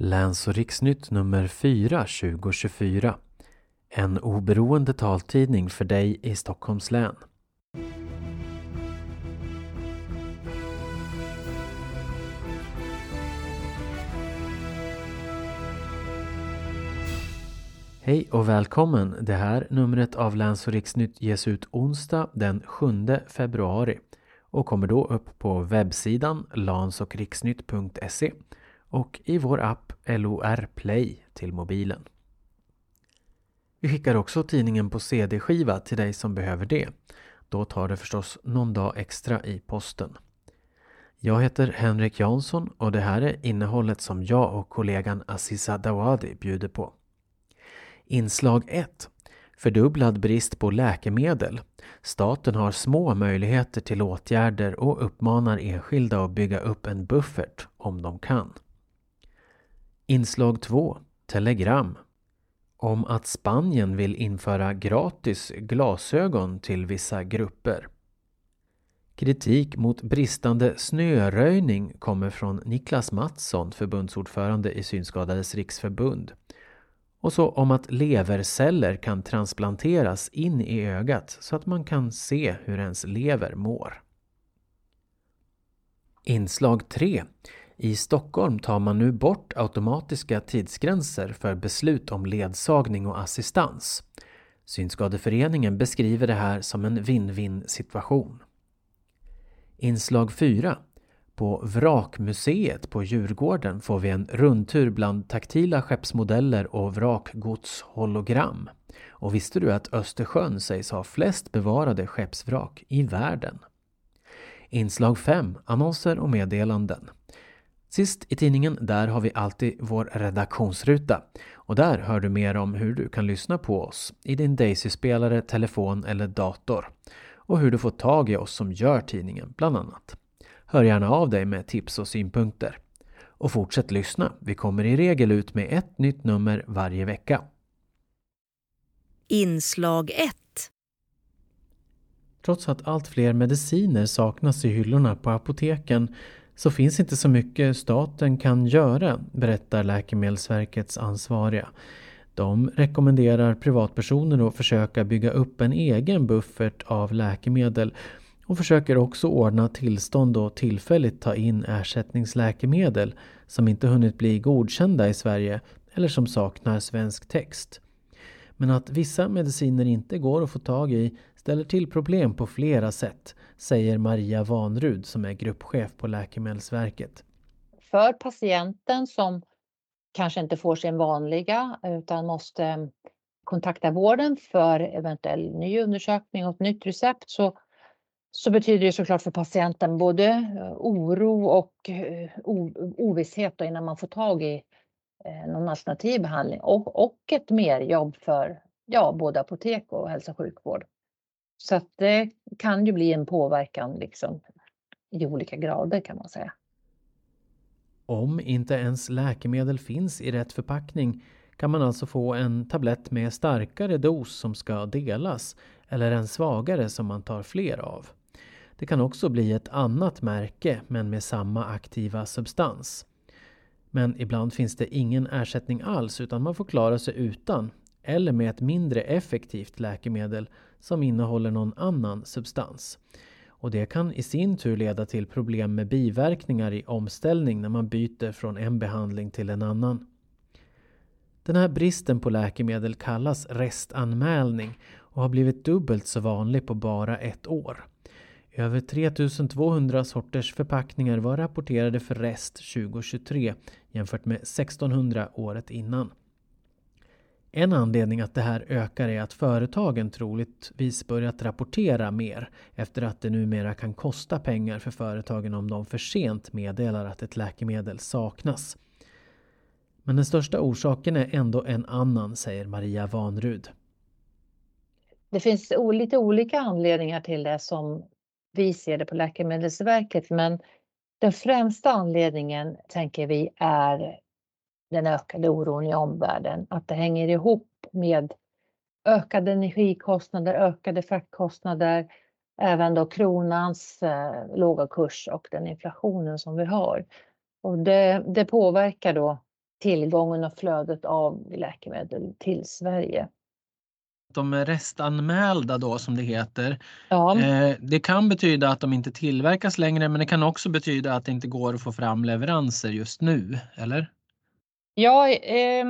Läns och riksnytt nummer 4 2024. En oberoende taltidning för dig i Stockholms län. Hej och välkommen! Det här numret av Läns och riksnytt ges ut onsdag den 7 februari och kommer då upp på webbsidan lansochriksnytt.se och i vår app LOR Play till mobilen. Vi skickar också tidningen på CD-skiva till dig som behöver det. Då tar det förstås någon dag extra i posten. Jag heter Henrik Jansson och det här är innehållet som jag och kollegan Aziza Dawadi bjuder på. Inslag 1. Fördubblad brist på läkemedel. Staten har små möjligheter till åtgärder och uppmanar enskilda att bygga upp en buffert om de kan. Inslag 2. Telegram. Om att Spanien vill införa gratis glasögon till vissa grupper. Kritik mot bristande snöröjning kommer från Niklas Mattsson, förbundsordförande i Synskadades riksförbund. Och så om att leverceller kan transplanteras in i ögat så att man kan se hur ens lever mår. Inslag 3. I Stockholm tar man nu bort automatiska tidsgränser för beslut om ledsagning och assistans. Synskadeföreningen beskriver det här som en win-win situation. Inslag 4. På Vrakmuseet på Djurgården får vi en rundtur bland taktila skeppsmodeller och vrakgodshologram. Och visste du att Östersjön sägs ha flest bevarade skeppsvrak i världen? Inslag 5. Annonser och meddelanden. Sist i tidningen, där har vi alltid vår redaktionsruta. Och där hör du mer om hur du kan lyssna på oss i din Daisy-spelare, telefon eller dator. Och hur du får tag i oss som gör tidningen, bland annat. Hör gärna av dig med tips och synpunkter. Och fortsätt lyssna, vi kommer i regel ut med ett nytt nummer varje vecka. Inslag 1 Trots att allt fler mediciner saknas i hyllorna på apoteken så finns inte så mycket staten kan göra, berättar Läkemedelsverkets ansvariga. De rekommenderar privatpersoner att försöka bygga upp en egen buffert av läkemedel och försöker också ordna tillstånd och tillfälligt ta in ersättningsläkemedel som inte hunnit bli godkända i Sverige eller som saknar svensk text. Men att vissa mediciner inte går att få tag i ställer till problem på flera sätt, säger Maria Vanrud som är gruppchef på Läkemedelsverket. För patienten som kanske inte får sin vanliga utan måste kontakta vården för eventuell ny undersökning och ett nytt recept så, så betyder det såklart för patienten både eh, oro och eh, ovisshet innan man får tag i eh, någon alternativ behandling och, och ett merjobb för ja, både apotek och hälso och sjukvård. Så att det kan ju bli en påverkan liksom i olika grader kan man säga. Om inte ens läkemedel finns i rätt förpackning kan man alltså få en tablett med starkare dos som ska delas eller en svagare som man tar fler av. Det kan också bli ett annat märke men med samma aktiva substans. Men ibland finns det ingen ersättning alls utan man får klara sig utan eller med ett mindre effektivt läkemedel som innehåller någon annan substans. Och det kan i sin tur leda till problem med biverkningar i omställning när man byter från en behandling till en annan. Den här bristen på läkemedel kallas restanmälning och har blivit dubbelt så vanlig på bara ett år. Över 3200 sorters förpackningar var rapporterade för rest 2023 jämfört med 1600 året innan. En anledning att det här ökar är att företagen troligtvis börjat rapportera mer efter att det numera kan kosta pengar för företagen om de för sent meddelar att ett läkemedel saknas. Men den största orsaken är ändå en annan, säger Maria Vanrud. Det finns lite olika anledningar till det som vi ser det på Läkemedelsverket, men den främsta anledningen tänker vi är den ökade oron i omvärlden. Att det hänger ihop med ökade energikostnader, ökade fraktkostnader, även då kronans eh, låga kurs och den inflationen som vi har. Och det, det påverkar då tillgången och flödet av läkemedel till Sverige. De är restanmälda då som det heter. Ja. Eh, det kan betyda att de inte tillverkas längre men det kan också betyda att det inte går att få fram leveranser just nu, eller? Ja, eh,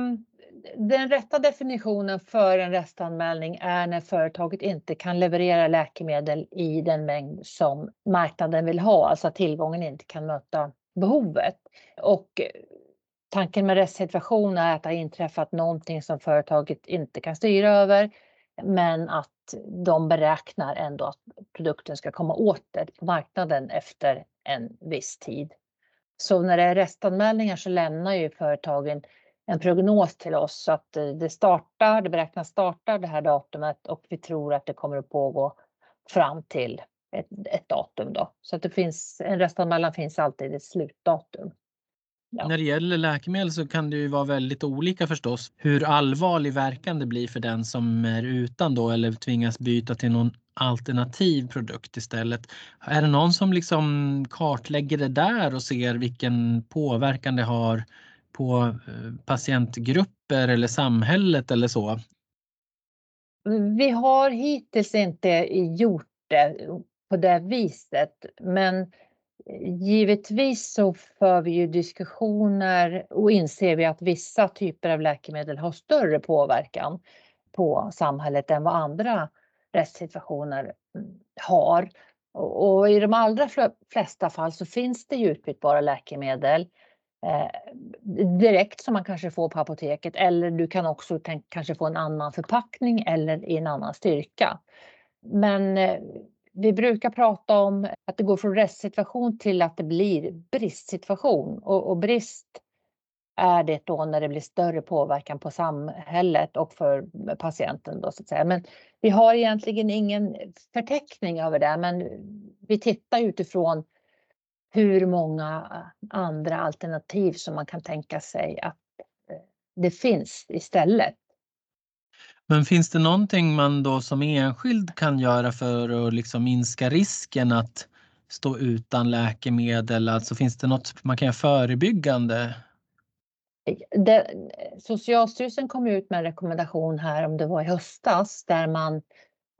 den rätta definitionen för en restanmälning är när företaget inte kan leverera läkemedel i den mängd som marknaden vill ha, alltså att tillgången inte kan möta behovet. Och tanken med restsituation är att det har inträffat någonting som företaget inte kan styra över, men att de beräknar ändå att produkten ska komma åter på marknaden efter en viss tid. Så när det är restanmälningar så lämnar ju företagen en prognos till oss så att eh, det startar, det beräknas starta det här datumet och vi tror att det kommer att pågå fram till ett, ett datum då. Så att det finns, en restanmälan finns alltid ett slutdatum. Ja. När det gäller läkemedel så kan det ju vara väldigt olika förstås hur allvarlig verkan det blir för den som är utan då eller tvingas byta till någon alternativ produkt istället. Är det någon som liksom kartlägger det där och ser vilken påverkan det har på eh, patientgrupper eller samhället eller så? Vi har hittills inte gjort det på det viset, men givetvis så för vi ju diskussioner och inser vi att vissa typer av läkemedel har större påverkan på samhället än vad andra rättssituationer mm, har. Och i de allra flesta fall så finns det ju utbytbara läkemedel eh, direkt som man kanske får på apoteket eller du kan också kanske få en annan förpackning eller i en annan styrka. Men eh, vi brukar prata om att det går från restsituation till att det blir bristsituation och, och brist är det då när det blir större påverkan på samhället och för patienten då så att säga. Men vi har egentligen ingen förteckning över det, men vi tittar utifrån hur många andra alternativ som man kan tänka sig att eh, det finns istället. Men finns det någonting man då som enskild kan göra för att liksom minska risken att stå utan läkemedel? Alltså finns det något man kan göra förebyggande? Det, Socialstyrelsen kom ut med en rekommendation här om det var i höstas där man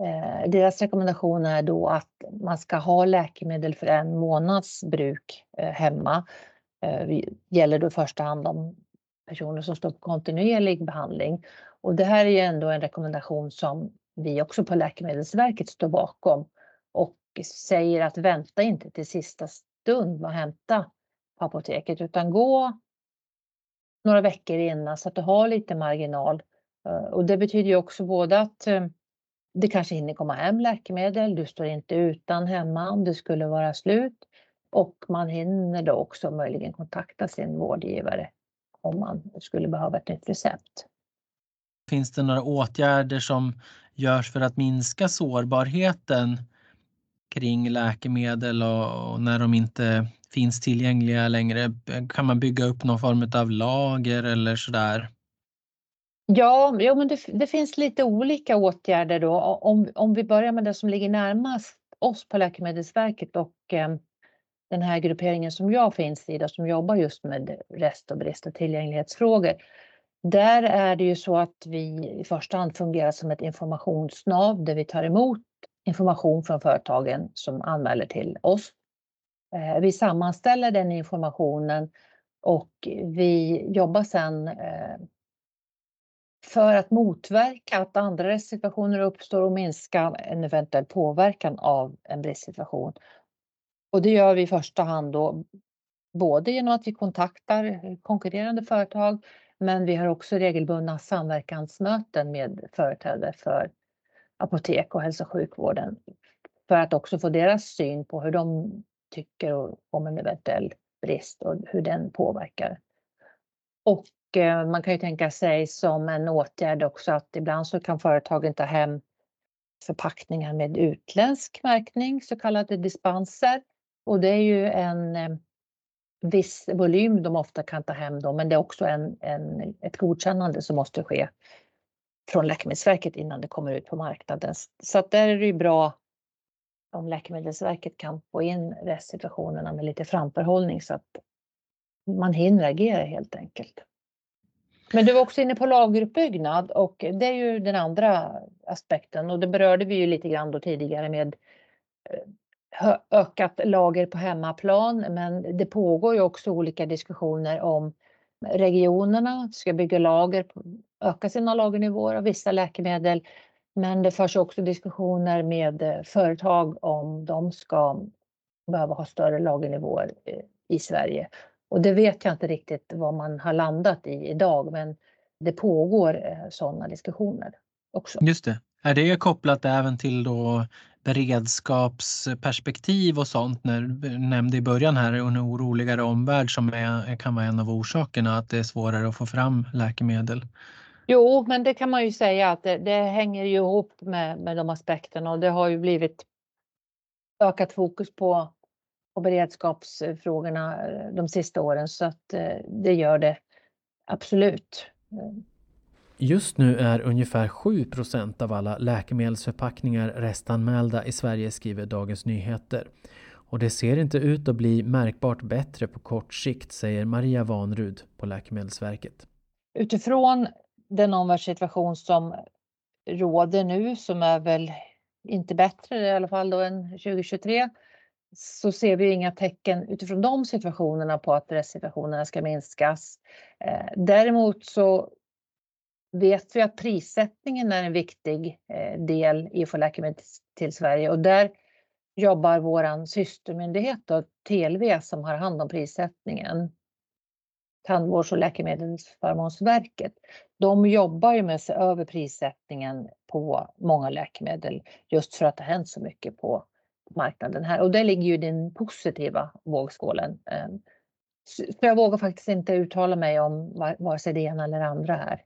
eh, deras rekommendation är då att man ska ha läkemedel för en månads bruk eh, hemma. Eh, gäller då i första hand de personer som står på kontinuerlig behandling. Och det här är ju ändå en rekommendation som vi också på Läkemedelsverket står bakom och säger att vänta inte till sista stund med att hämta på apoteket utan gå några veckor innan så att du har lite marginal. Eh, och det betyder ju också både att eh, det kanske hinner komma hem läkemedel, du står inte utan hemma om det skulle vara slut och man hinner då också möjligen kontakta sin vårdgivare om man skulle behöva ett nytt recept. Finns det några åtgärder som görs för att minska sårbarheten kring läkemedel och när de inte finns tillgängliga längre? Kan man bygga upp någon form av lager eller sådär? Ja, jo, men det, det, finns lite olika åtgärder då. Om, om vi börjar med det som ligger närmast oss på Läkemedelsverket och eh, den här grupperingen som jag finns i, då, som jobbar just med rest och brist och tillgänglighetsfrågor. Där är det ju så att vi i första hand fungerar som ett informationsnav där vi tar emot information från företagen som anmäler till oss. Eh, vi sammanställer den informationen och vi jobbar sedan eh, för att motverka att andra situationer uppstår och minska en eventuell påverkan av en bristsituation. Och det gör vi i första hand då både genom att vi kontaktar konkurrerande företag men vi har också regelbundna samverkansmöten med företrädare för apotek och hälso och sjukvården för att också få deras syn på hur de tycker om en eventuell brist och hur den påverkar. Och eh, man kan ju tänka sig som en åtgärd också att ibland så kan företagen ta hem förpackningar med utländsk märkning, så kallade dispenser. Och det är ju en eh, viss volym de ofta kan ta hem då, men det är också en, en, ett godkännande som måste ske från Läkemedelsverket innan det kommer ut på marknaden. Så att där är det ju bra om Läkemedelsverket kan få in restsituationerna med lite framförhållning så att man hinner agera helt enkelt. Men du var också inne på lageruppbyggnad och det är ju den andra aspekten och det berörde vi ju lite grann då tidigare med eh, ökat lager på hemmaplan. Men det pågår ju också olika diskussioner om regionerna ska bygga lager, öka sina lagernivåer av vissa läkemedel. Men det förs också diskussioner med eh, företag om de ska behöva ha större lagernivåer eh, i Sverige. Och det vet jag inte riktigt vad man har landat i idag, men det pågår eh, sådana diskussioner också. Just det. Är det kopplat även till då beredskapsperspektiv och sånt när du nämnde i början här en oroligare omvärld som är, kan vara en av orsakerna att det är svårare att få fram läkemedel? Jo, men det kan man ju säga att det, det hänger ju ihop med, med de aspekterna och det har ju blivit ökat fokus på, på beredskapsfrågorna eh, de sista åren så att eh, det gör det absolut. Just nu är ungefär 7% av alla läkemedelsförpackningar restanmälda i Sverige, skriver Dagens Nyheter. Och det ser inte ut att bli märkbart bättre på kort sikt, säger Maria Vanrud på Läkemedelsverket. Utifrån den omvärldssituation som råder nu, som är väl inte bättre i alla fall då än 2023, så ser vi inga tecken utifrån de situationerna på att restsituationerna ska minskas. Eh, däremot så vet vi att prissättningen är en viktig eh, del i att få läkemedel till Sverige och där jobbar vår systermyndighet då, TLV som har hand om prissättningen. Tandvårds och läkemedelsförmånsverket. De jobbar ju med att se över prissättningen på många läkemedel just för att det har hänt så mycket på marknaden här och det ligger ju i den positiva vågskålen. Eh. Så jag vågar faktiskt inte uttala mig om vare sig det ena eller det andra här.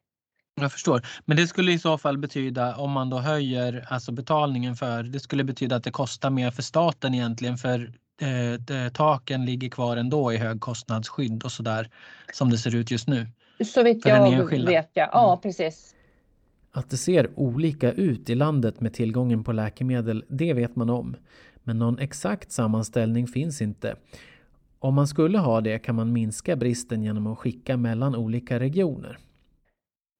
Jag förstår. Men det skulle i så fall betyda om man då höjer alltså betalningen för, det skulle betyda att det kostar mer för staten egentligen för eh, taken ligger kvar ändå i högkostnadsskydd och sådär som det ser ut just nu. Så vitt jag vet ja, ja mm. precis. Att det ser olika ut i landet med tillgången på läkemedel, det vet man om. Men någon exakt sammanställning finns inte. Om man skulle ha det kan man minska bristen genom att skicka mellan olika regioner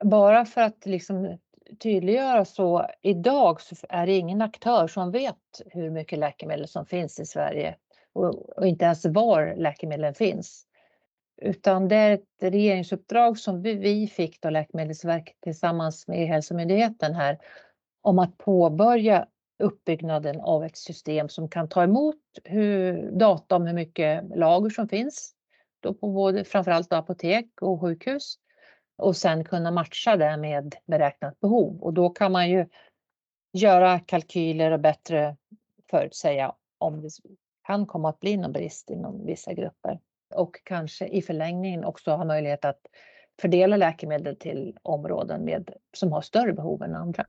bara för att liksom tydliggöra så idag så är det ingen aktör som vet hur mycket läkemedel som finns i Sverige och, och inte ens var läkemedlen finns. Utan det är ett regeringsuppdrag som vi, vi fick då Läkemedelsverket tillsammans med Hälsomyndigheten här om att påbörja uppbyggnaden av ett system som kan ta emot hur, data om hur mycket lager som finns då på både framförallt apotek och sjukhus och sen kunna matcha det med beräknat behov. Och då kan man ju göra kalkyler och bättre förutsäga om det kan komma att bli någon brist inom vissa grupper. Och kanske i förlängningen också ha möjlighet att fördela läkemedel till områden med, som har större behov än andra.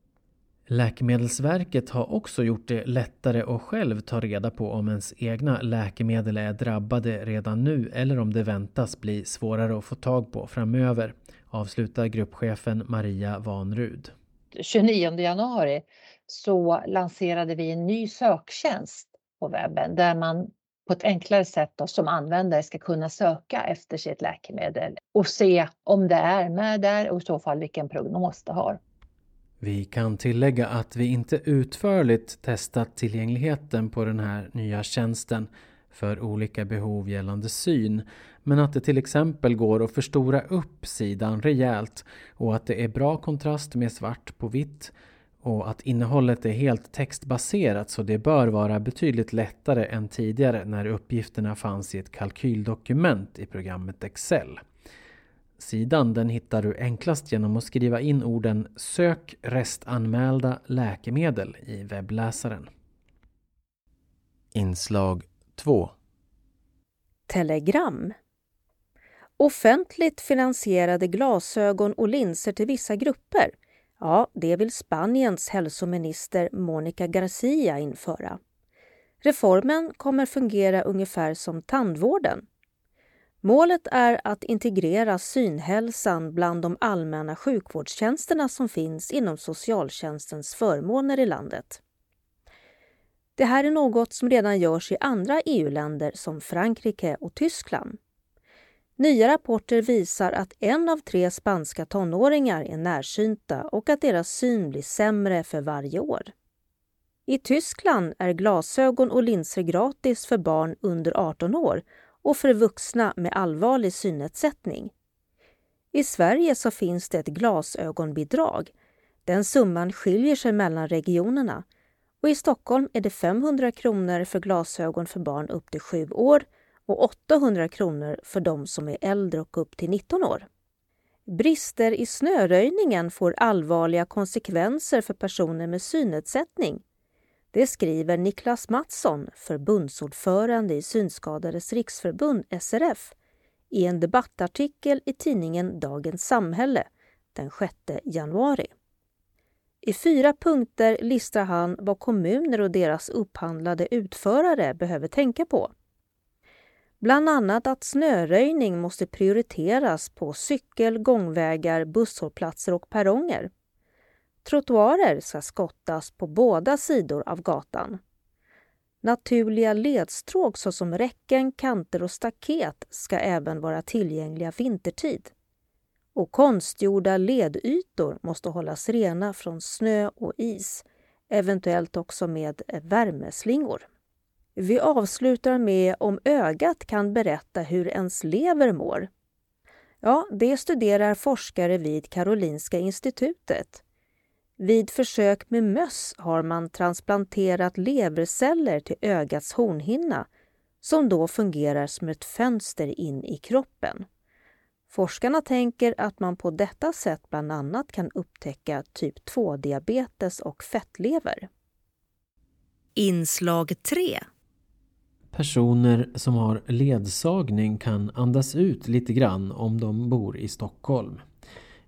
Läkemedelsverket har också gjort det lättare att själv ta reda på om ens egna läkemedel är drabbade redan nu eller om det väntas bli svårare att få tag på framöver avslutar gruppchefen Maria Vanrud. 29 januari så lanserade vi en ny söktjänst på webben där man på ett enklare sätt då, som användare ska kunna söka efter sitt läkemedel och se om det är med där och i så fall vilken prognos det har. Vi kan tillägga att vi inte utförligt testat tillgängligheten på den här nya tjänsten för olika behov gällande syn men att det till exempel går att förstora upp sidan rejält och att det är bra kontrast med svart på vitt och att innehållet är helt textbaserat så det bör vara betydligt lättare än tidigare när uppgifterna fanns i ett kalkyldokument i programmet Excel. Sidan den hittar du enklast genom att skriva in orden Sök restanmälda läkemedel i webbläsaren. Inslag 2 Telegram Offentligt finansierade glasögon och linser till vissa grupper. Ja, det vill Spaniens hälsominister Monica Garcia införa. Reformen kommer fungera ungefär som tandvården. Målet är att integrera synhälsan bland de allmänna sjukvårdstjänsterna som finns inom socialtjänstens förmåner i landet. Det här är något som redan görs i andra EU-länder som Frankrike och Tyskland. Nya rapporter visar att en av tre spanska tonåringar är närsynta och att deras syn blir sämre för varje år. I Tyskland är glasögon och linser gratis för barn under 18 år och för vuxna med allvarlig synnedsättning. I Sverige så finns det ett glasögonbidrag. Den summan skiljer sig mellan regionerna och i Stockholm är det 500 kronor för glasögon för barn upp till 7 år och 800 kronor för de som är äldre och upp till 19 år. Brister i snöröjningen får allvarliga konsekvenser för personer med synnedsättning. Det skriver Niklas Mattsson, förbundsordförande i Synskadades riksförbund, SRF, i en debattartikel i tidningen Dagens Samhälle den 6 januari. I fyra punkter listar han vad kommuner och deras upphandlade utförare behöver tänka på. Bland annat att snöröjning måste prioriteras på cykel, gångvägar, busshållplatser och perronger. Trottoarer ska skottas på båda sidor av gatan. Naturliga ledstråk såsom räcken, kanter och staket ska även vara tillgängliga vintertid. Och konstgjorda ledytor måste hållas rena från snö och is, eventuellt också med värmeslingor. Vi avslutar med om ögat kan berätta hur ens lever mår. Ja, det studerar forskare vid Karolinska institutet. Vid försök med möss har man transplanterat leverceller till ögats hornhinna som då fungerar som ett fönster in i kroppen. Forskarna tänker att man på detta sätt bland annat kan upptäcka typ 2-diabetes och fettlever. Inslag 3 Personer som har ledsagning kan andas ut lite grann om de bor i Stockholm.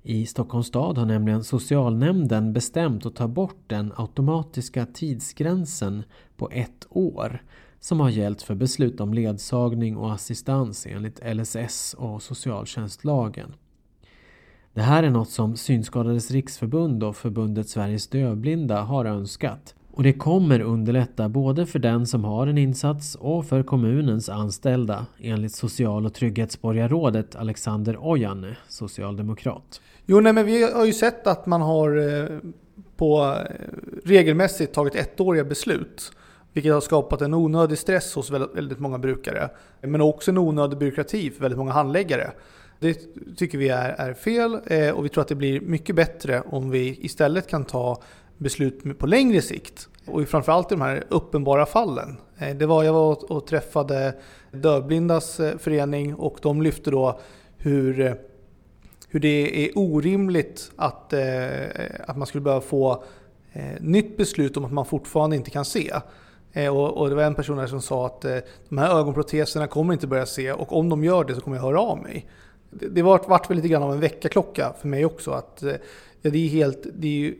I Stockholms stad har nämligen socialnämnden bestämt att ta bort den automatiska tidsgränsen på ett år som har gällt för beslut om ledsagning och assistans enligt LSS och socialtjänstlagen. Det här är något som Synskadades riksförbund och förbundet Sveriges dövblinda har önskat. Och det kommer underlätta både för den som har en insats och för kommunens anställda enligt social och trygghetsborgarrådet Alexander Ojanne, socialdemokrat. Jo, nej, men vi har ju sett att man har eh, på eh, regelmässigt tagit ettåriga beslut. Vilket har skapat en onödig stress hos väldigt många brukare. Men också en onödig byråkrati för väldigt många handläggare. Det tycker vi är, är fel eh, och vi tror att det blir mycket bättre om vi istället kan ta beslut på längre sikt. Och framförallt i de här uppenbara fallen. Eh, det var, jag var och träffade Dövblindas eh, förening och de lyfte då hur eh, hur det är orimligt att, att man skulle behöva få nytt beslut om att man fortfarande inte kan se. Och, och, det var en person där som sa att de här ögonproteserna kommer inte börja se och om de gör det så kommer jag höra av mig. Det, det vart, vart väl lite grann av en väckarklocka för mig också. Att, ja, det är helt det är ju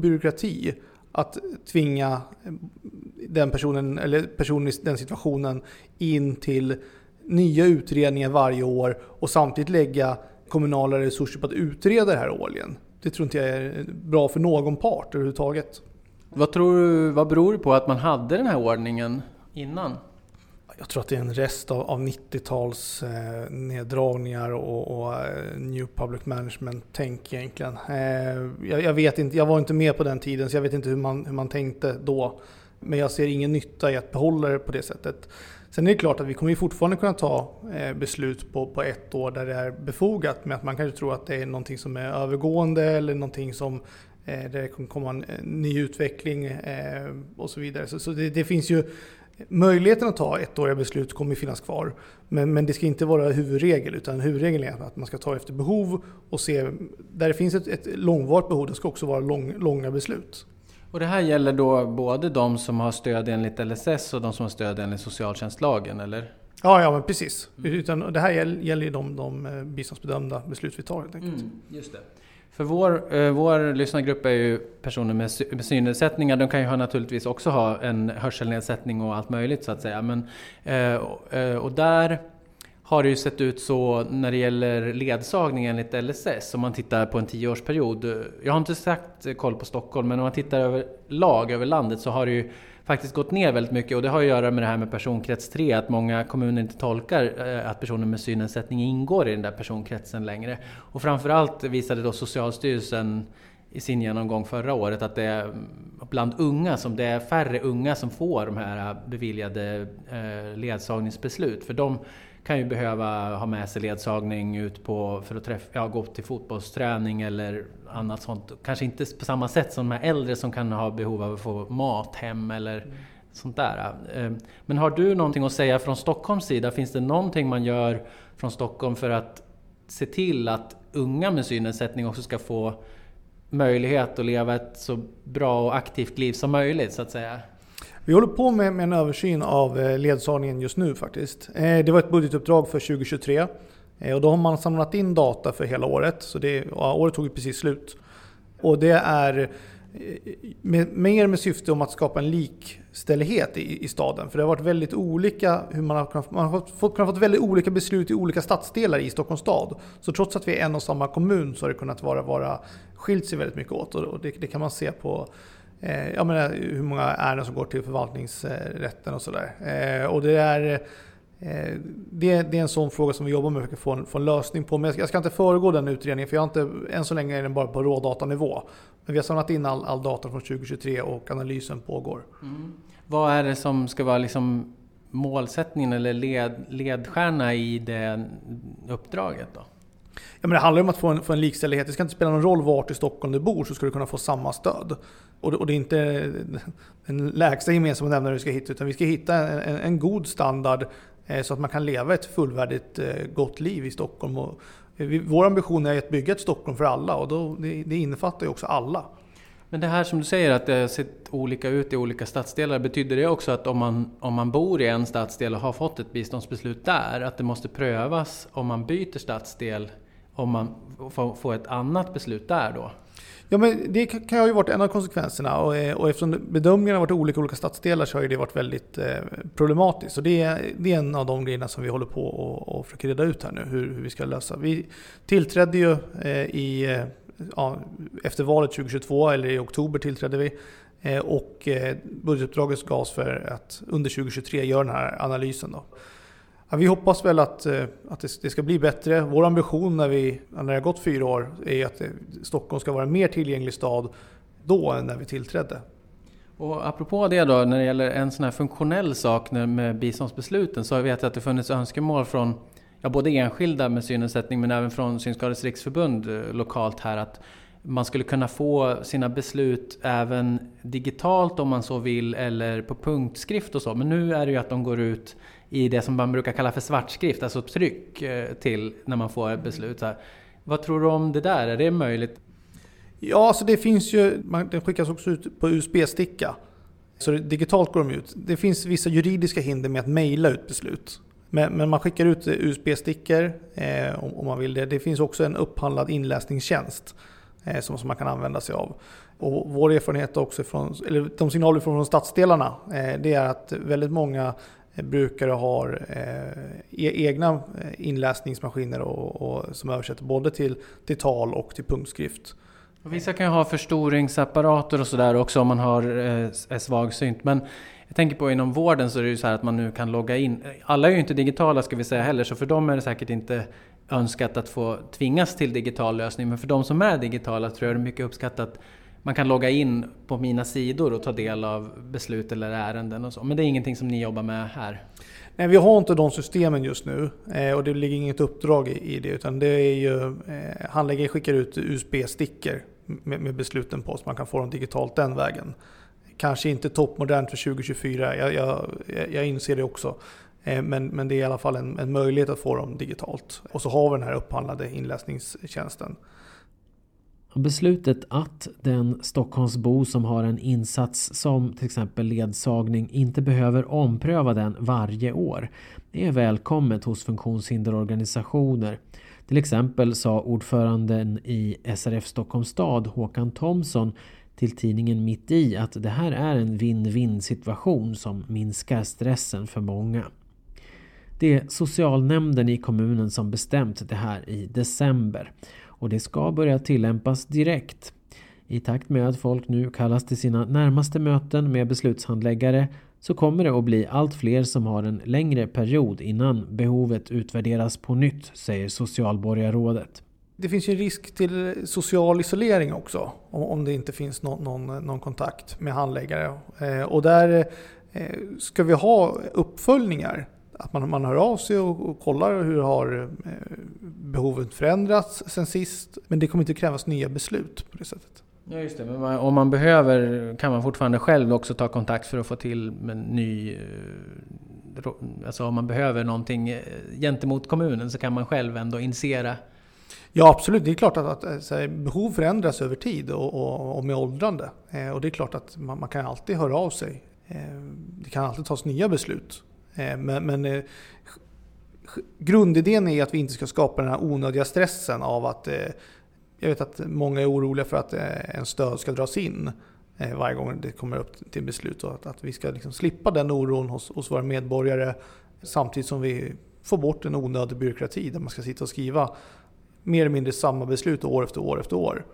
byråkrati att tvinga den personen, eller personen i den situationen in till nya utredningar varje år och samtidigt lägga kommunala resurser på att utreda det här årligen. Det tror inte jag är bra för någon part överhuvudtaget. Vad tror du, vad beror det på att man hade den här ordningen innan? Jag tror att det är en rest av, av 90-tals eh, neddragningar och, och eh, New Public Management-tänk egentligen. Eh, jag, jag, vet inte, jag var inte med på den tiden så jag vet inte hur man, hur man tänkte då. Men jag ser ingen nytta i att behålla det på det sättet. Sen är det klart att vi kommer fortfarande kunna ta eh, beslut på, på ett år där det är befogat med att man kanske tror att det är någonting som är övergående eller någonting som eh, där det kommer komma en ny utveckling och så vidare. Så, så det, det, finns ju Möjligheten att ta ettåriga beslut kommer finnas kvar. Men, men det ska inte vara huvudregel utan huvudregeln är att man ska ta efter behov och se där det finns ett, ett långvarigt behov, det ska också vara lång, långa beslut. Och det här gäller då både de som har stöd enligt LSS och de som har stöd enligt socialtjänstlagen, eller? Ja, ja men precis. Mm. Utan det här gäller ju de, de eh, biståndsbedömda beslut vi tar helt enkelt. Mm, just det. För vår, eh, vår lyssnargrupp är ju personer med, med synnedsättningar. De kan ju ha, naturligtvis också ha en hörselnedsättning och allt möjligt så att säga. Men, eh och eh, där har det ju sett ut så när det gäller ledsagning enligt LSS, om man tittar på en tioårsperiod. Eh, jag har inte sagt koll på Stockholm, men om man tittar över lag över landet så har det ju faktiskt gått ner väldigt mycket och det har att göra med det här med personkrets 3, att många kommuner inte tolkar eh, att personer med synnedsättning ingår i den där personkretsen längre. Och framförallt visade då Socialstyrelsen i sin genomgång förra året att det är bland unga som det är färre unga som får de här eh, beviljade eh, ledsagningsbeslut. För de kan ju behöva ha med sig ledsagning ut på, för att träffa, ja, gå till fotbollsträning eller annat sånt. Kanske inte på samma sätt som de här äldre som kan ha behov av att få mat hem eller mm. sånt där. Eh, men har du någonting att säga från Stockholms sida? Finns det någonting man gör från Stockholm för att se till att unga med synnedsättning också ska få möjlighet att leva ett så bra och aktivt liv som möjligt så att säga? Vi håller på med, en översyn av eh, ledsagningen just nu faktiskt. Eh, det var ett budgetuppdrag för 2023 eh, Eh, och då har man samlat in data för hela året. Så det, ja, året tog ju precis slut. Och det är eh, med, mer med syfte om att skapa en likställighet i, i staden. För det har varit väldigt olika, hur man har kunnat, man har fått, kunnat fått väldigt olika beslut i olika stadsdelar i Stockholms stad. Så trots att vi är en och samma kommun så har det kunnat vara, vara skilt sig väldigt mycket åt. Och det, det kan man se på eh, jag menar, hur många ärenden som går till förvaltningsrätten och sådär. Eh, och det är eh, det, det, är en sån fråga som vi jobbar med för att få en, få en lösning på. Men jag ska, jag ska, inte föregå den utredningen för jag inte, än så länge är den bara på rådatanivå. Men vi har samlat in all, all data från 2023 och analysen pågår. Mm. Vad är det som ska vara liksom målsättningen eller led, ledstjärna i det uppdraget då? Ja, men det handlar om att få en, få en likställighet. Det ska inte spela någon roll vart i Stockholm du bor så ska du kunna få samma stöd. Och det, och det är inte den lägsta gemensamma nämnaren vi ska hitta utan vi ska hitta en, en god standard Eh, så att man kan leva ett fullvärdigt eh, gott liv i Stockholm. Och, eh, vår ambition är att bygga ett Stockholm för alla och då, det, det innefattar ju också alla. Men det här som du säger att det har sett olika ut i olika stadsdelar, betyder det också att om man, om man bor i en stadsdel och har fått ett biståndsbeslut där, att det måste prövas om man byter stadsdel om man får ett annat beslut där då? Ja, men det kan ju varit en av konsekvenserna och, eh, och eftersom bedömningarna har varit olika i olika stadsdelar så har det varit väldigt eh, problematiskt. Så det är, det är en av de grejerna som vi håller på och, och försöker reda ut här nu, hur, hur vi ska lösa. Vi tillträdde ju eh, i, ja, efter valet 2022, eller i oktober tillträdde vi. Och budgetuppdraget gavs för att under 2023 göra den här analysen. Då. Ja, vi hoppas väl att, eh, att det ska bli bättre. Vår ambition när, vi, när det har gått fyra år är att eh, Stockholm ska vara en mer tillgänglig stad då än när vi tillträdde. Och apropå det då, när det gäller en sån här funktionell sak med biståndsbesluten så vet jag att det funnits önskemål från ja, både enskilda med synnedsättning men även från Synskadades riksförbund eh, lokalt här att man skulle kunna få sina beslut även digitalt om man så vill eller på punktskrift och så. Men nu är det ju att de går ut i det som man brukar kalla för svartskrift, alltså tryck eh, till när man får ett beslut. Vad tror du om det där? Är det möjligt? Ja, så det finns ju, den skickas också ut på USB-sticka. Så digitalt går de ut. Det finns vissa juridiska hinder med att mejla ut beslut. Men, men, man skickar ut USB-stickor eh, om, om, man vill det. Det finns också en upphandlad inläsningstjänst eh, som, som man kan använda sig av. Och vår erfarenhet också från, eller de signaler från stadsdelarna, eh, det är att väldigt många Eh, brukare har eh, e-, egna eh, inläsningsmaskiner och, och, som översätter både till, till tal och till punktskrift. Och vissa kan ju ha förstoringsapparater och sådär också om man har, eh, är svagsynt. Men jag tänker på inom vården så är det ju så här att man nu kan logga in. Alla är ju inte digitala ska vi säga heller, så för dem är det säkert inte önskat att få tvingas till digital lösning. Men för de som är digitala tror jag det är mycket uppskattat man kan logga in på mina sidor och ta del av beslut eller ärenden och så. Men det är ingenting som ni jobbar med här? Nej, vi har inte de systemen just nu eh, och det ligger inget uppdrag i det utan det är ju eh, handläggare skickar ut USB-stickor med, besluten på så man kan få dem digitalt den vägen. Kanske inte toppmodernt för 2024, jag, jag, jag inser det också. Eh, men, men det är i alla fall en, en möjlighet att få dem digitalt. Och så har vi den här upphandlade inläsningstjänsten. Beslutet att den Stockholmsbo som har en insats som till exempel ledsagning inte behöver ompröva den varje år är välkommet hos funktionshinderorganisationer. Till exempel sa ordföranden i SRF Stockholms stad Håkan Thomsson till tidningen Mitt i att det här är en win-win situation som minskar stressen för många. Det är socialnämnden i kommunen som bestämt det här i december och det ska börja tillämpas direkt. I takt med att folk nu kallas till sina närmaste möten med beslutshandläggare så kommer det att bli allt fler som har en längre period innan behovet utvärderas på nytt, säger socialborgarrådet. Det finns ju en risk till social isolering också om det inte finns någon, någon, någon kontakt med handläggare. Eh, och där eh, ska vi ha uppföljningar. Att man, man hör av sig och, och kollar hur har eh, behovet förändrats sen sist. Men det kommer inte krävas nya beslut på det sättet. Ja just det, men om man behöver kan man fortfarande själv också ta kontakt för att få till en ny... Alltså om man behöver någonting gentemot kommunen så kan man själv ändå initiera Ja absolut, det är klart att, att här, behov förändras över tid och, och, och med åldrande. Eh, och det är klart att man, man, kan alltid höra av sig. Eh, det kan alltid tas nya beslut. Eh, men, men eh, grundidén är att vi inte ska skapa den här onödiga stressen av att eh, jag vet att många är oroliga för att en stöd ska dras in varje gång det kommer upp till beslut. Och att, att vi ska liksom slippa den oron hos, hos våra medborgare samtidigt som vi får bort en onödig byråkrati där man ska sitta och skriva mer eller mindre samma beslut år efter år efter år.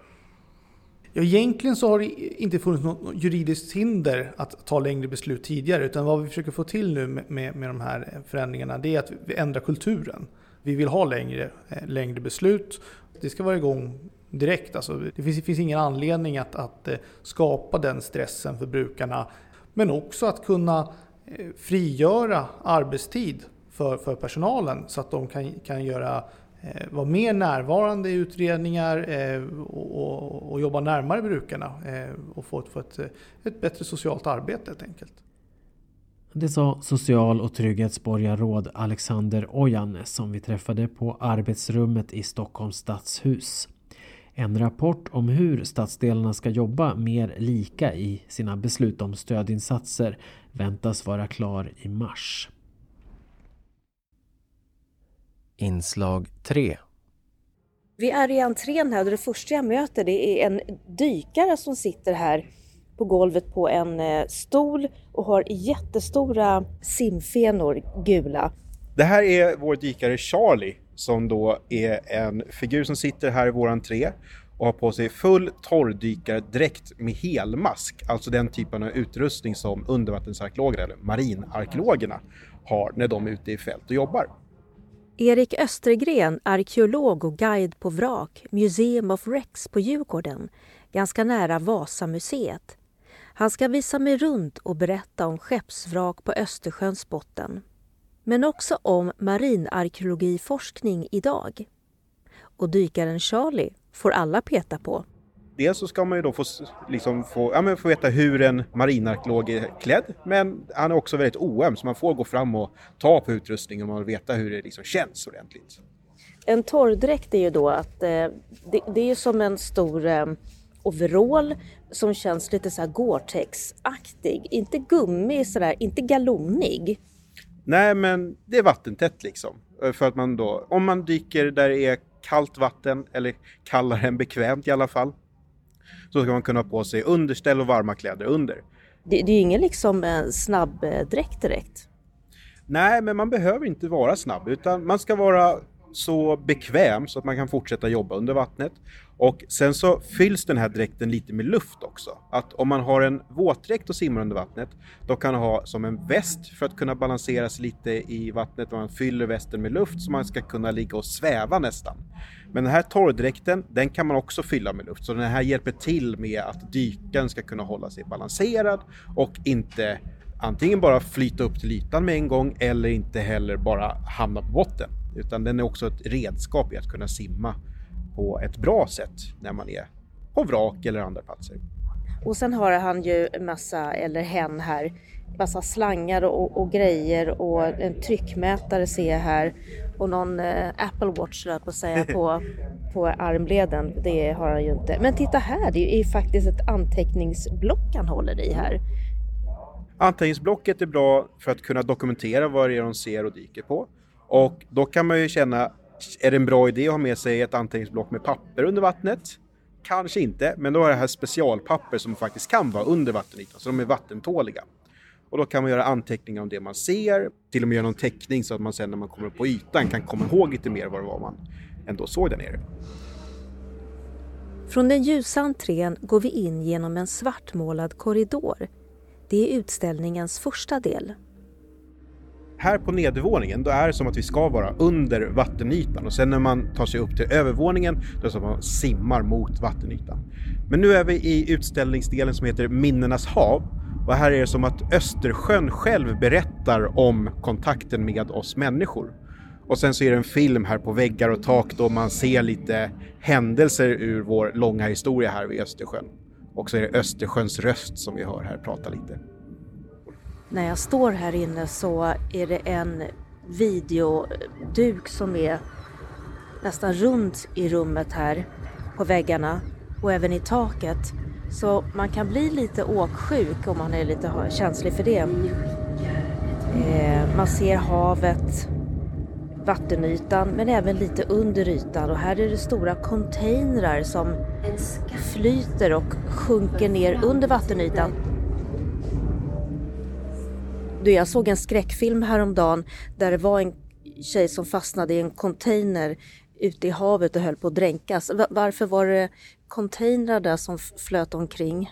Ja, egentligen så har det inte funnits något juridiskt hinder att ta längre beslut tidigare. Utan vad vi försöker få till nu med, med, med de här förändringarna det är att vi ändrar kulturen. Vi vill ha längre, eh, längre beslut. Det ska vara igång direkt. Alltså, det finns, det finns ingen anledning att, att eh, skapa den stressen för brukarna. Men också att kunna eh, frigöra arbetstid för, för personalen så att de kan, kan göra Eh, vara mer närvarande i utredningar eh, och, och, jobba närmare brukarna eh, och få, få ett, ett bättre socialt arbete helt enkelt. Det sa social och trygghetsborgarråd Alexander Ojanne som vi träffade på arbetsrummet i Stockholms stadshus. En rapport om hur stadsdelarna ska jobba mer lika i sina beslut om stödinsatser väntas vara klar i mars. Inslag 3 Vi är i entrén här och det första jag möter det är en dykare som sitter här på golvet på en eh, stol och har jättestora simfenor, gula. Det här är vår dykare Charlie som då är en figur som sitter här i vår entré och har på sig full torrdykardräkt med helmask, alltså den typen av utrustning som undervattensarkeologer eller marinarkeologerna har när de är ute i fält och jobbar. Erik Östergren, arkeolog och guide på vrak, Museum of Rex på Djurgården, ganska nära Vasamuseet. Han ska visa mig runt och berätta om skeppsvrak på Östersjöns botten. Men också om marinarkeologiforskning idag. Och dykaren Charlie får alla peta på. Dels så ska man ju då få, liksom få, ja, men få veta hur en marinarkeolog är klädd, men han är också väldigt oöm så man får gå fram och ta på utrustningen och veta hur det liksom känns ordentligt. En torrdräkt är ju då att eh, det, det, är som en stor eh, overall som känns lite så här Gore-Tex-aktig. Inte gummi sådär, inte galonig. Nej, men det är vattentätt liksom. För att man då, om man dyker där det är kallt vatten, eller kallare än bekvämt i alla fall, så ska man kunna ha på sig underställ och varma kläder under. Det, det är ju ingen liksom eh, snabbdräkt direkt. Nej, men man behöver inte vara snabb utan man ska vara så bekväm så att man kan fortsätta jobba under vattnet. Och sen så fylls den här dräkten lite med luft också. Att om man har en våtdräkt och simmar under vattnet, då kan man ha som en väst för att kunna balansera sig lite i vattnet. Och man fyller västen med luft så man ska kunna ligga och sväva nästan. Men den här torrdräkten, den kan man också fylla med luft. Så den här hjälper till med att dykaren ska kunna hålla sig balanserad och inte antingen bara flyta upp till ytan med en gång eller inte heller bara hamna på botten. Utan den är också ett redskap i att kunna simma på ett bra sätt när man är på vrak eller andra platser. Och sen har han ju massa, eller hen här, massa slangar och, och grejer och en tryckmätare ser jag här och någon eh, Apple Watch på att säga på, på armleden. Det har han ju inte. Men titta här, det är ju faktiskt ett anteckningsblock han håller i här. Anteckningsblocket är bra för att kunna dokumentera vad det är de ser och dyker på. Och då kan man ju känna, är det en bra idé att ha med sig ett anteckningsblock med papper under vattnet? Kanske inte, men då är det här specialpapper som faktiskt kan vara under vattenytan, så de är vattentåliga. Och då kan man göra anteckningar om det man ser, till och med göra någon teckning så att man sen när man kommer upp på ytan kan komma ihåg lite mer vad det var man ändå såg där nere. Från den ljusa entrén går vi in genom en svartmålad korridor. Det är utställningens första del. Här på nedervåningen då är det som att vi ska vara under vattenytan och sen när man tar sig upp till övervåningen då är det som att man simmar mot vattenytan. Men nu är vi i utställningsdelen som heter Minnenas hav och här är det som att Östersjön själv berättar om kontakten med oss människor. Och sen så är det en film här på väggar och tak då man ser lite händelser ur vår långa historia här vid Östersjön. Och så är det Östersjöns röst som vi hör här prata lite. När jag står här inne så är det en videoduk som är nästan runt i rummet här på väggarna och även i taket. Så man kan bli lite åksjuk om man är lite känslig för det. Eh, man ser havet, vattenytan men även lite under ytan och här är det stora containrar som flyter och sjunker ner under vattenytan. Jag såg en skräckfilm häromdagen där det var en tjej som fastnade i en container ute i havet och höll på att dränkas. Varför var det containrar där som flöt omkring?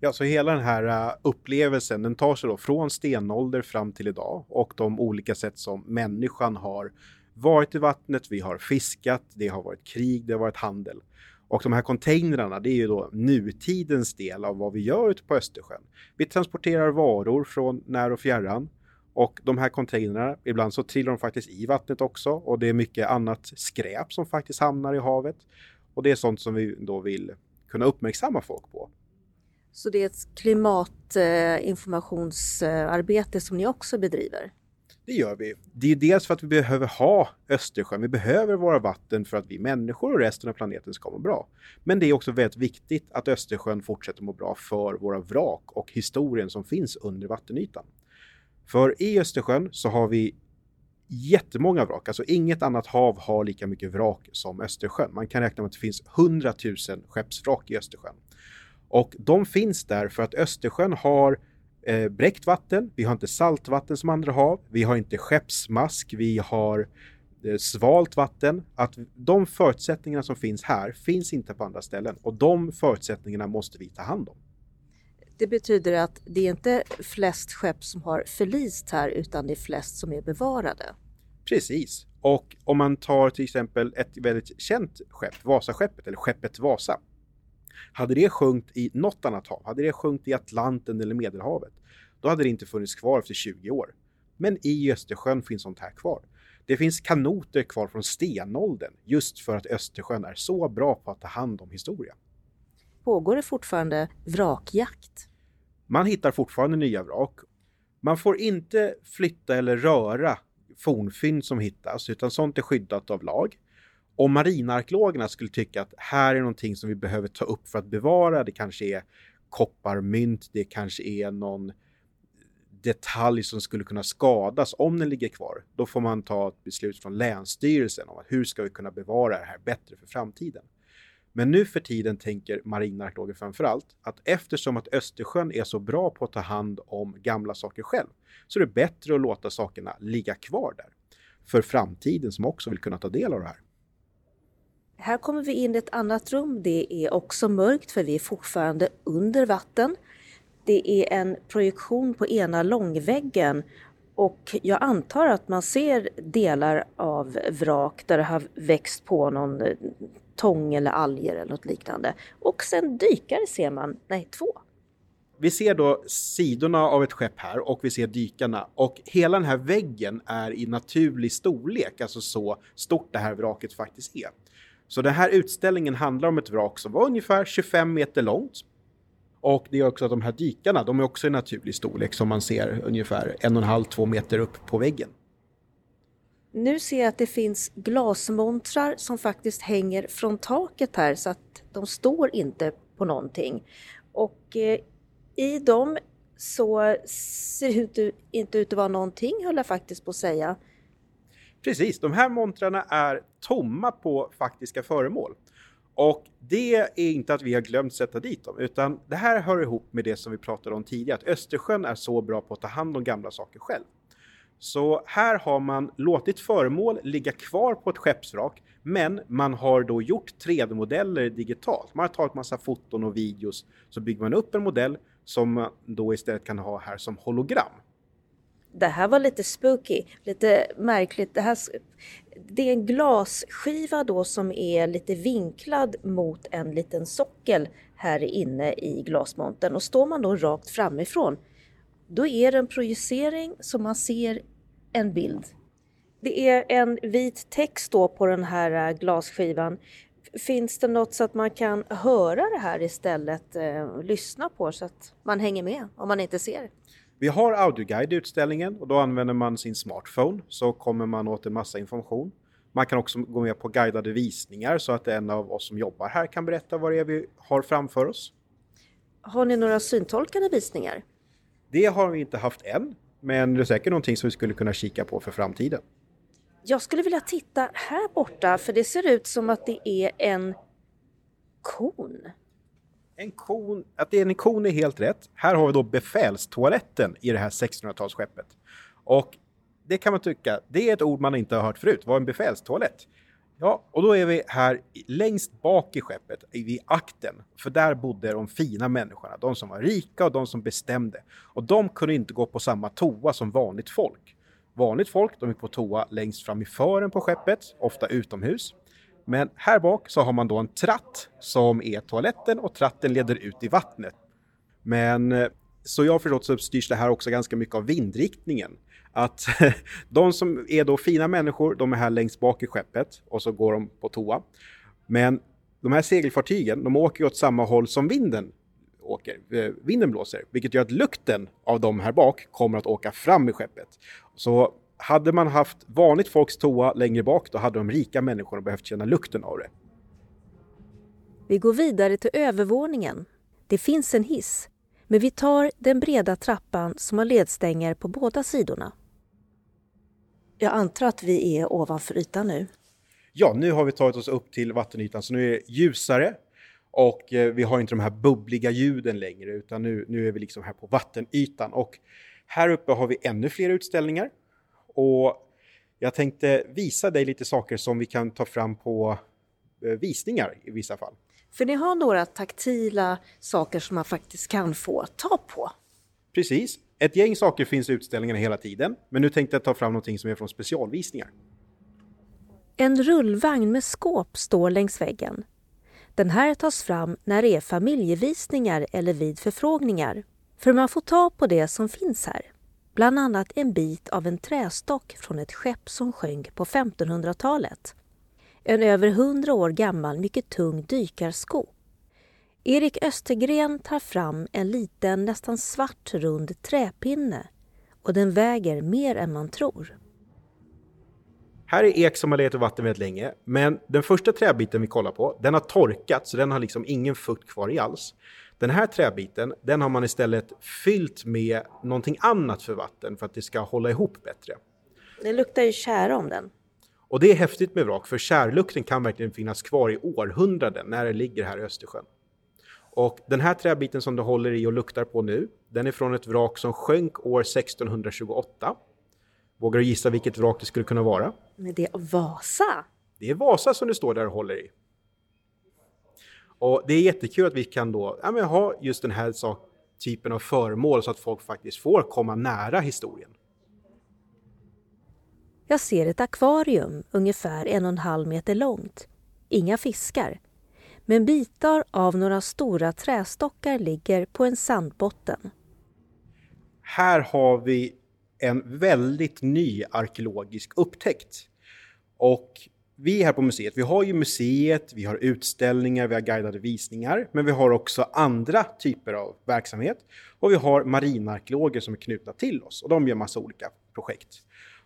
Ja, så hela den här äh, upplevelsen den tar sig då från stenålder fram till idag och de olika sätt som människan har varit i vattnet. Vi har fiskat, det har varit krig, det har varit handel. Och de här containrarna, det är ju då nutidens del av vad vi gör ute på Östersjön. Vi transporterar varor från när och fjärran och de här containrarna, ibland så trillar de faktiskt i vattnet också och det är mycket annat skräp som faktiskt hamnar i havet. Och det är sånt som vi då vill kunna uppmärksamma folk på. Så det är ett klimatinformationsarbete som ni också bedriver? Det gör vi. Det är dels för att vi behöver ha Östersjön. Vi behöver våra vatten för att vi människor och resten av planeten ska må bra. Men det är också väldigt viktigt att Östersjön fortsätter må bra för våra vrak och historien som finns under vattenytan. För i Östersjön så har vi jättemånga vrak. Alltså inget annat hav har lika mycket vrak som Östersjön. Man kan räkna med att det finns 100 000 skeppsvrak i Östersjön. Och de finns där för att Östersjön har eh, bräckt vatten, vi har inte saltvatten som andra hav, vi har inte skeppsmask, vi har eh, svalt vatten. Att de förutsättningarna som finns här finns inte på andra ställen och de förutsättningarna måste vi ta hand om. Det betyder att det är inte flest skepp som har förlist här utan det är flest som är bevarade. Precis. Och om man tar till exempel ett väldigt känt skepp, Vasaskeppet eller skeppet Vasa. Hade det sjunkit i något annat hav, hade det sjunkit i Atlanten eller Medelhavet, då hade det inte funnits kvar efter 20 år. Men i Östersjön finns sånt här kvar. Det finns kanoter kvar från stenåldern just för att Östersjön är så bra på att ta hand om historia. Pågår det fortfarande vrakjakt? Man hittar fortfarande nya vrak. Man får inte flytta eller röra fornfynd som hittas, utan sånt är skyddat av lag. Om marinarkeologerna skulle tycka att här är någonting som vi behöver ta upp för att bevara, det kanske är kopparmynt, det kanske är någon detalj som skulle kunna skadas om den ligger kvar, då får man ta ett beslut från Länsstyrelsen om att hur ska vi kunna bevara det här bättre för framtiden. Men nu för tiden tänker marinarkeologer framför allt att eftersom att Östersjön är så bra på att ta hand om gamla saker själv så är det bättre att låta sakerna ligga kvar där för framtiden som också vill kunna ta del av det här. Här kommer vi in i ett annat rum. Det är också mörkt för vi är fortfarande under vatten. Det är en projektion på ena långväggen och jag antar att man ser delar av vrak där det har växt på någon eh, tång eller alger eller något liknande. Och sen dykare ser man, nej två. Vi ser då sidorna av ett skepp här och vi ser dykarna och hela den här väggen är i naturlig storlek, alltså så stort det här vraket faktiskt är. Så den här utställningen handlar om ett vrak som var ungefär 25 meter långt. Och det är också att de här dykarna, de är också i naturlig storlek som man ser ungefär en och en halv, två meter upp på väggen. Nu ser jag att det finns glasmontrar som faktiskt hänger från taket här så att de står inte på någonting. Och eh, i dem så ser det inte ut att vara någonting höll jag faktiskt på att säga. Precis, de här montrarna är tomma på faktiska föremål. Och det är inte att vi har glömt sätta dit dem, utan det här hör ihop med det som vi pratade om tidigare, att Östersjön är så bra på att ta hand om gamla saker själv. Så här har man låtit föremål ligga kvar på ett skeppsvrak, men man har då gjort 3D-modeller digitalt. Man har tagit massa foton och videos, så bygger man upp en modell som man då istället kan ha här som hologram. Det här var lite spooky, lite märkligt. Det, här, det är en glasskiva då som är lite vinklad mot en liten sockel här inne i glasmontern och står man då rakt framifrån då är det en projicering som man ser en bild. Det är en vit text då på den här äh, glasskivan. Finns det något så att man kan höra det här istället, eh, lyssna på så att man hänger med om man inte ser? Vi har audioguide i utställningen och då använder man sin smartphone så kommer man åt en massa information. Man kan också gå med på guidade visningar så att en av oss som jobbar här kan berätta vad det är vi har framför oss. Har ni några syntolkade visningar? Det har vi inte haft än, men det är säkert någonting som vi skulle kunna kika på för framtiden. Jag skulle vilja titta här borta för det ser ut som att det är en kon. En kon, att det är en kon är helt rätt. Här har vi då befälstoaletten i det här 1600-talsskeppet. Och det kan man tycka, det är ett ord man inte har hört förut. Vad är en befälstoalett? Ja, och då är vi här längst bak i skeppet, vid akten. För där bodde de fina människorna, de som var rika och de som bestämde. Och de kunde inte gå på samma toa som vanligt folk. Vanligt folk, de gick på toa längst fram i fören på skeppet, ofta utomhus. Men här bak så har man då en tratt som är toaletten och tratten leder ut i vattnet. Men eh, så jag har förstått så styrs det här också ganska mycket av vindriktningen att de som är då fina människor, de är här längst bak i skeppet och så går de på toa. Men de här segelfartygen, de åker åt samma håll som vinden åker, eh, vinden blåser, vilket gör att lukten av dem här bak kommer att åka fram i skeppet. Så hade man haft vanligt folks toa längre bak, då hade de rika människorna behövt känna lukten av det. Vi går vidare till övervåningen. Det finns en hiss, men vi tar den breda trappan som har ledstänger på båda sidorna. Jag antar att vi är ovanför ytan nu. Ja, nu har vi tagit oss upp till vattenytan så nu är det ljusare och eh, vi har inte de här bubbliga ljuden längre utan nu, nu är vi liksom här på vattenytan och här uppe har vi ännu fler utställningar och jag tänkte visa dig lite saker som vi kan ta fram på eh, visningar i vissa fall. För ni har några taktila saker som man faktiskt kan få ta på. Precis. Ett gäng saker finns i utställningarna hela tiden, men nu tänkte jag ta fram någonting som är från specialvisningar. En rullvagn med skåp står längs väggen. Den här tas fram när det är familjevisningar eller vid förfrågningar. För man får ta på det som finns här. Bland annat en bit av en trästock från ett skepp som sjönk på 1500-talet. En över 100 år gammal mycket tung dykarsko Erik Östergren tar fram en liten, nästan svart rund träpinne och den väger mer än man tror. Här är ek som har legat i vatten väldigt länge, men den första träbiten vi kollar på, den har torkat så den har liksom ingen fukt kvar i alls. Den här träbiten, den har man istället fyllt med någonting annat för vatten för att det ska hålla ihop bättre. Det luktar ju kära om den. Och det är häftigt med vrak, för kärlukten kan verkligen finnas kvar i århundraden när det ligger här i Östersjön. Och den här träbiten som du håller i och luktar på nu, den är från ett vrak som sjönk år 1628. Vågar du gissa vilket vrak det skulle kunna vara? Men det är Vasa! Det är Vasa som du står där och håller i. Och det är jättekul att vi kan då ja, ha just den här sak, typen av föremål så att folk faktiskt får komma nära historien. Jag ser ett akvarium ungefär en och en halv meter långt. Inga fiskar, men bitar av några stora trästockar ligger på en sandbotten. Här har vi en väldigt ny arkeologisk upptäckt. Och vi här på museet, vi har ju museet, vi har utställningar, vi har guidade visningar, men vi har också andra typer av verksamhet. Och vi har marinarkeologer som är knutna till oss och de gör massa olika projekt.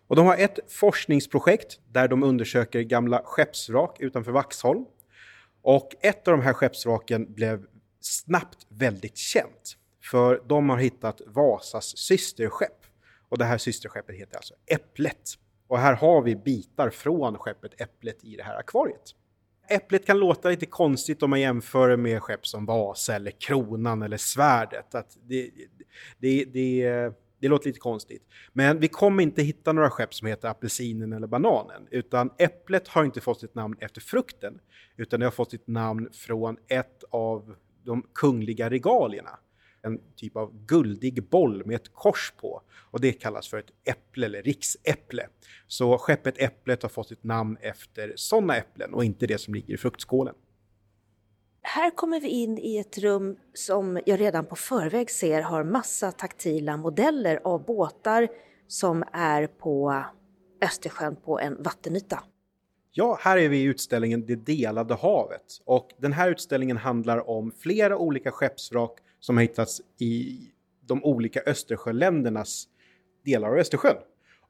Och de har ett forskningsprojekt där de undersöker gamla skeppsvrak utanför Vaxholm och ett av de här skeppsvraken blev snabbt väldigt känt. För de har hittat Vasas systerskepp. Och det här systerskeppet heter alltså Äpplet. Och här har vi bitar från skeppet Äpplet i det här akvariet. Äpplet kan låta lite konstigt om man jämför med skepp som Vasa eller Kronan eller Svärdet. Att det, det, det, det låter lite konstigt. Men vi kommer inte hitta några skepp som heter apelsinen eller bananen, utan äpplet har inte fått sitt namn efter frukten, utan det har fått sitt namn från ett av de kungliga regalierna. En typ av guldig boll med ett kors på och det kallas för ett äpple eller riksäpple. Så skeppet Äpplet har fått sitt namn efter sådana äpplen och inte det som ligger i fruktskålen. Här kommer vi in i ett rum som jag redan på förväg ser har massa taktila modeller av båtar som är på Östersjön på en vattenyta. Ja, här är vi i utställningen Det delade havet och den här utställningen handlar om flera olika skeppsvrak som har hittats i de olika Östersjöländernas delar av Östersjön.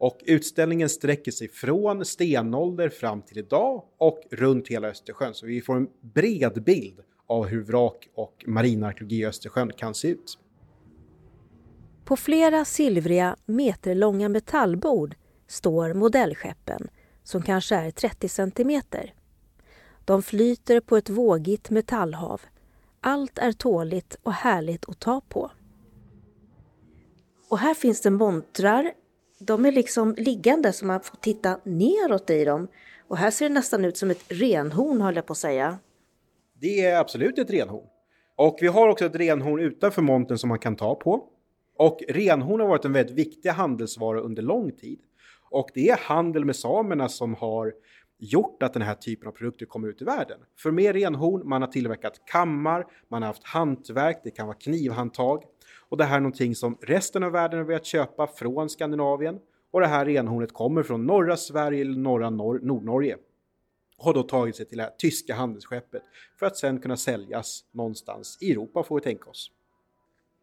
Och utställningen sträcker sig från stenålder fram till idag och runt hela Östersjön. Så vi får en bred bild av hur vrak och marinarkeologi i Östersjön kan se ut. På flera silvriga meterlånga metallbord står modellskeppen som kanske är 30 centimeter. De flyter på ett vågigt metallhav. Allt är tåligt och härligt att ta på. Och här finns det montrar. De är liksom liggande så man får titta neråt i dem. Och här ser det nästan ut som ett renhorn höll jag på att säga. Det är absolut ett renhorn. Och vi har också ett renhorn utanför montern som man kan ta på. Och renhorn har varit en väldigt viktig handelsvara under lång tid. Och det är handel med samerna som har gjort att den här typen av produkter kommer ut i världen. För med renhorn, man har tillverkat kammar, man har haft hantverk, det kan vara knivhandtag. Och det här är någonting som resten av världen har velat köpa från Skandinavien. Och det här renhornet kommer från norra Sverige eller norra Nor Nordnorge. Och har då tagit sig till det här tyska handelsskeppet för att sen kunna säljas någonstans i Europa får vi tänka oss.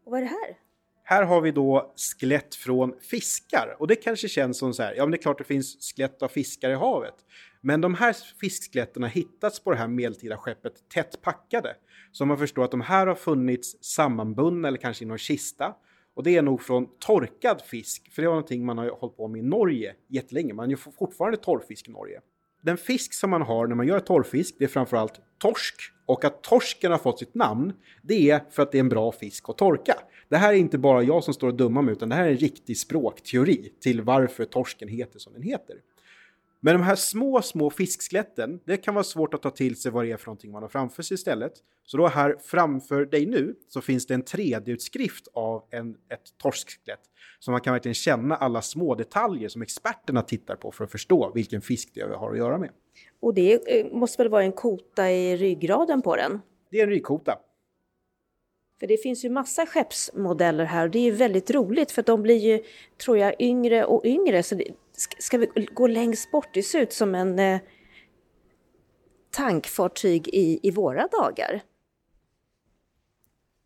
Och vad är det här? Här har vi då skelett från fiskar och det kanske känns som så här, ja men det är klart det finns skelett av fiskar i havet. Men de här fiskskeletten har hittats på det här medeltida skeppet tätt packade. Så man förstår att de här har funnits sammanbundna eller kanske i någon kista. Och det är nog från torkad fisk, för det var någonting man har hållit på med i Norge jättelänge. Man gör fortfarande torrfisk i Norge. Den fisk som man har när man gör torrfisk, det är framförallt torsk. Och att torsken har fått sitt namn, det är för att det är en bra fisk att torka. Det här är inte bara jag som står och dummar mig, utan det här är en riktig språkteori till varför torsken heter som den heter. Men de här små, små fiskskeletten, det kan vara svårt att ta till sig vad det är för någonting man har framför sig istället. Så då här framför dig nu så finns det en 3D-utskrift av en, ett torskskelett. Så man kan verkligen känna alla små detaljer som experterna tittar på för att förstå vilken fisk det har att göra med. Och det eh, måste väl vara en kota i ryggraden på den? Det är en ryggkota. För det finns ju massa skeppsmodeller här och det är ju väldigt roligt för de blir ju, tror jag, yngre och yngre. Så det, ska vi gå längst bort? Det ser ut som en eh, tankfartyg i, i våra dagar.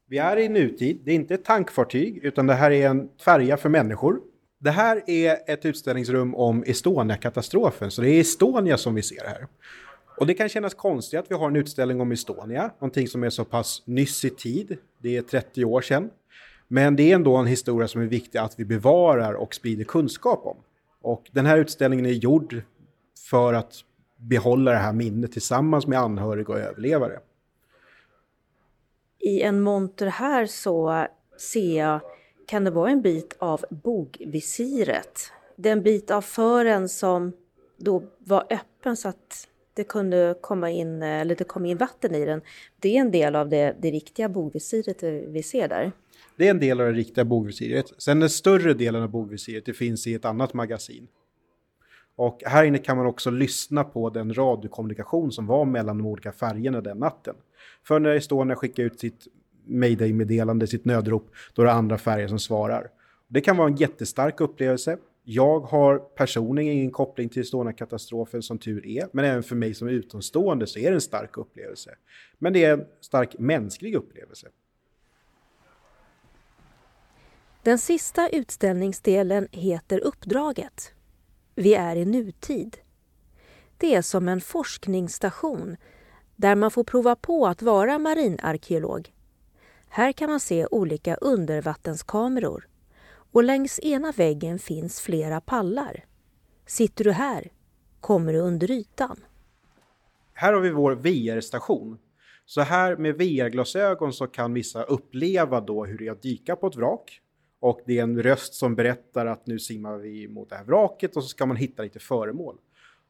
Vi är i nutid. Det är inte ett tankfartyg utan det här är en färja för människor. Det här är ett utställningsrum om Estonia-katastrofen, så det är Estonia som vi ser här. Och det kan kännas konstigt att vi har en utställning om Estonia, någonting som är så pass nyss i tid. Det är 30 år sedan. Men det är ändå en historia som är viktig att vi bevarar och sprider kunskap om. Och den här utställningen är gjord för att behålla det här minnet tillsammans med anhöriga och överlevare. I en monter här så ser jag, kan det vara en bit av bogvisiret? Den bit av fören som då var öppen så att det kunde komma in, eller det kom in vatten i den. Det är en del av det, det riktiga bogvisiret vi ser där. Det är en del av det riktiga bogvisiret. Sen den större delen av bogvisiret det finns i ett annat magasin. Och här inne kan man också lyssna på den radiokommunikation som var mellan de olika färgerna den natten. För när Estonia skickar ut sitt mayday-meddelande, sitt nödrop, då är det andra färger som svarar. Det kan vara en jättestark upplevelse. Jag har personligen ingen koppling till Estonia-katastrofen som tur är, men även för mig som utomstående så är det en stark upplevelse. Men det är en stark mänsklig upplevelse. Den sista utställningsdelen heter Uppdraget. Vi är i nutid. Det är som en forskningsstation där man får prova på att vara marinarkeolog. Här kan man se olika undervattenskameror och längs ena väggen finns flera pallar. Sitter du här kommer du under ytan. Här har vi vår VR-station. Så här med VR-glasögon så kan vissa uppleva då hur det är att dyka på ett vrak och det är en röst som berättar att nu simmar vi mot det här vraket och så ska man hitta lite föremål.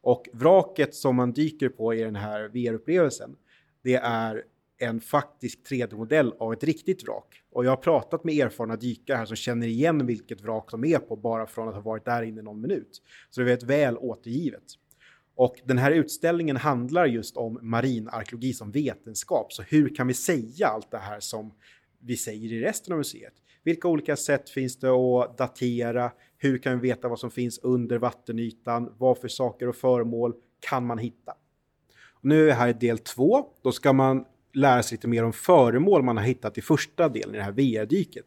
Och vraket som man dyker på i den här VR-upplevelsen, det är en faktisk 3D-modell av ett riktigt vrak. Och jag har pratat med erfarna dykare här som känner igen vilket vrak de är på bara från att ha varit där inne någon minut. Så det är väldigt väl återgivet. Och den här utställningen handlar just om marinarkeologi som vetenskap. Så hur kan vi säga allt det här som vi säger i resten av museet? Vilka olika sätt finns det att datera? Hur kan vi veta vad som finns under vattenytan? Vad för saker och föremål kan man hitta? Och nu är vi här i del två. Då ska man lära sig lite mer om föremål man har hittat i första delen i det här VR-dyket.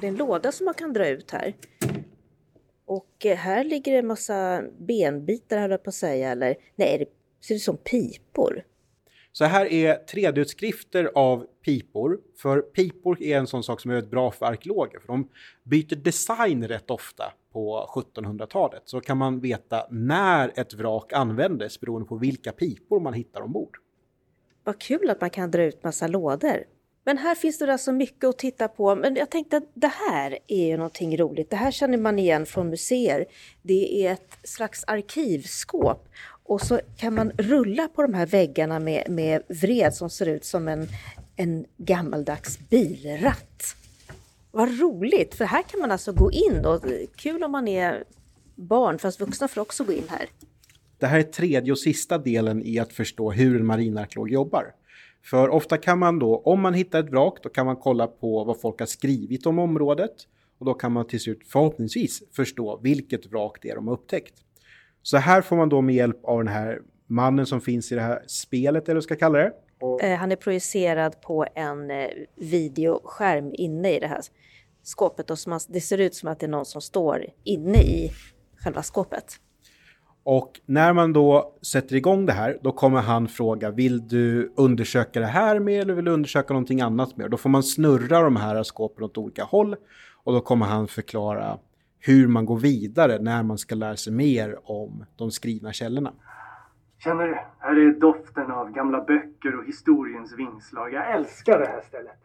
Det är en låda som man kan dra ut här. Och eh, här ligger det en massa benbitar, höll jag på att säga, eller nej, det ser ut som pipor. Så här är 3D-utskrifter av pipor. För pipor är en sån sak som är väldigt bra för arkeologer. För de byter design rätt ofta på 1700-talet. Så kan man veta när ett vrak användes beroende på vilka pipor man hittar ombord. Vad kul att man kan dra ut massa lådor. Men här finns det alltså mycket att titta på. Men jag tänkte att det här är ju någonting roligt. Det här känner man igen från museer. Det är ett slags arkivskåp. Och så kan man rulla på de här väggarna med, med vred som ser ut som en, en gammaldags bilratt. Vad roligt, för här kan man alltså gå in och kul om man är barn, fast vuxna får också gå in här. Det här är tredje och sista delen i att förstå hur en marinarkeolog jobbar. För ofta kan man då, om man hittar ett vrak, då kan man kolla på vad folk har skrivit om området och då kan man till slut förhoppningsvis förstå vilket vrak det är de har upptäckt. Så här får man då med hjälp av den här mannen som finns i det här spelet, eller vad ska kalla det. Och... Eh, han är projicerad på en eh, videoskärm inne i det här skåpet och det ser ut som att det är någon som står inne i själva skåpet. Och när man då sätter igång det här, då kommer han fråga, vill du undersöka det här med eller vill du undersöka någonting annat med? Då får man snurra de här skåpen åt olika håll och då kommer han förklara hur man går vidare när man ska lära sig mer om de skrivna källorna. Känner du? Här är doften av gamla böcker och historiens vingslag. Jag älskar det här stället.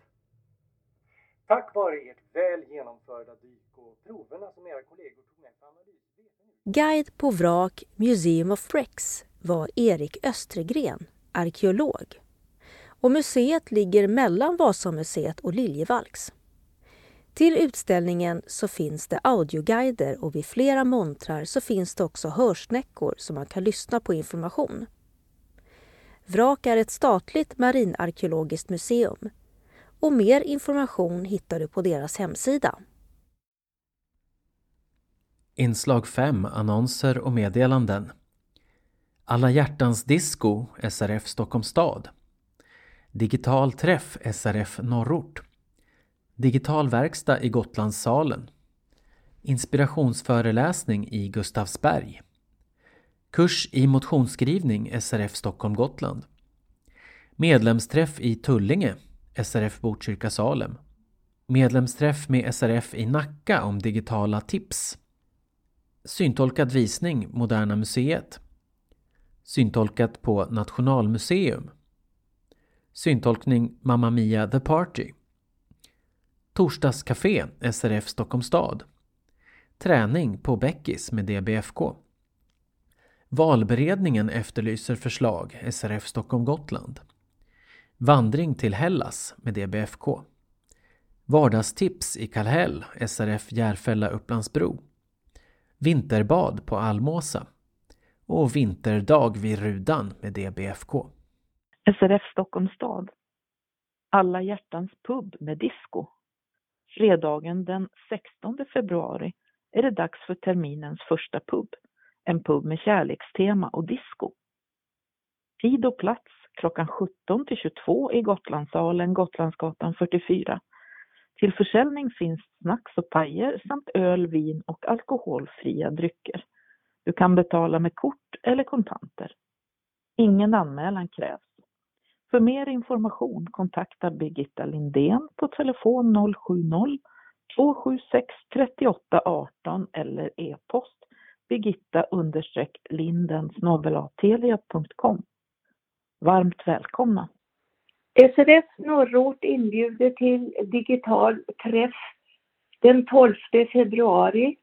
Tack vare ert väl genomförda dyk och proverna som era kollegor tog med analys Guide på vrak Museum of Wrecks var Erik Östregren, arkeolog. Och museet ligger mellan Vasamuseet och Liljevalchs. Till utställningen så finns det audioguider och vid flera montrar så finns det också hörsnäckor så man kan lyssna på information. Vrak är ett statligt marinarkeologiskt museum och mer information hittar du på deras hemsida. Inslag 5 Annonser och meddelanden Alla hjärtans disco SRF Stockholms stad Digital träff SRF Norrort Digital verkstad i Gotlandssalen. Inspirationsföreläsning i Gustavsberg. Kurs i motionsskrivning SRF Stockholm Gotland. Medlemsträff i Tullinge SRF Botkyrka Salem. Medlemsträff med SRF i Nacka om digitala tips. Syntolkad visning Moderna Museet. Syntolkat på Nationalmuseum. Syntolkning Mamma Mia The Party. Torsdagscafé SRF Stockholms stad Träning på Bäckis med DBFK Valberedningen efterlyser förslag SRF Stockholm Gotland Vandring till Hellas med DBFK Vardagstips i Kallhäll SRF Järfälla Upplandsbro vinterbad på Almåsa och vinterdag vid Rudan med DBFK. SRF Stockholms stad. Alla hjärtans pub med disco. Fredagen den 16 februari är det dags för terminens första pub. En pub med kärlekstema och disco. Tid och plats klockan 17 till 22 i Gotlandssalen, Gotlandsgatan 44. Till försäljning finns snacks och pajer samt öl, vin och alkoholfria drycker. Du kan betala med kort eller kontanter. Ingen anmälan krävs. För mer information kontakta Birgitta Lindén på telefon 070 276 38 18 eller e-post birgitta linden Varmt välkomna! SRF Norrort inbjuder till digital träff Den 12 februari.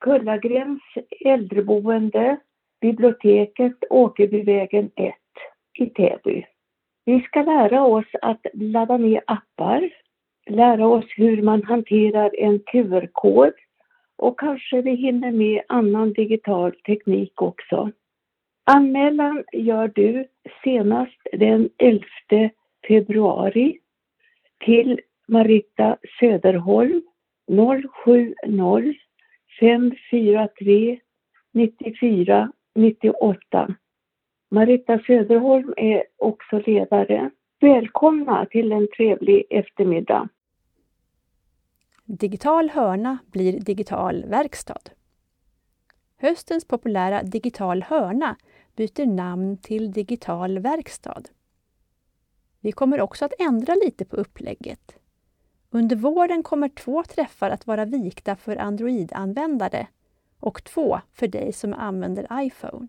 Kullagrens äldreboende, biblioteket Åkerbyvägen 1 i Täby. Vi ska lära oss att ladda ner appar, lära oss hur man hanterar en QR-kod och kanske vi hinner med annan digital teknik också. Anmälan gör du senast den 11 februari till Marita Söderholm 070 543 94 98. Marita Söderholm är också ledare. Välkomna till en trevlig eftermiddag. Digital hörna blir digital verkstad. Höstens populära Digital hörna byter namn till Digital verkstad. Vi kommer också att ändra lite på upplägget. Under våren kommer två träffar att vara vikta för Android-användare och två för dig som använder iPhone.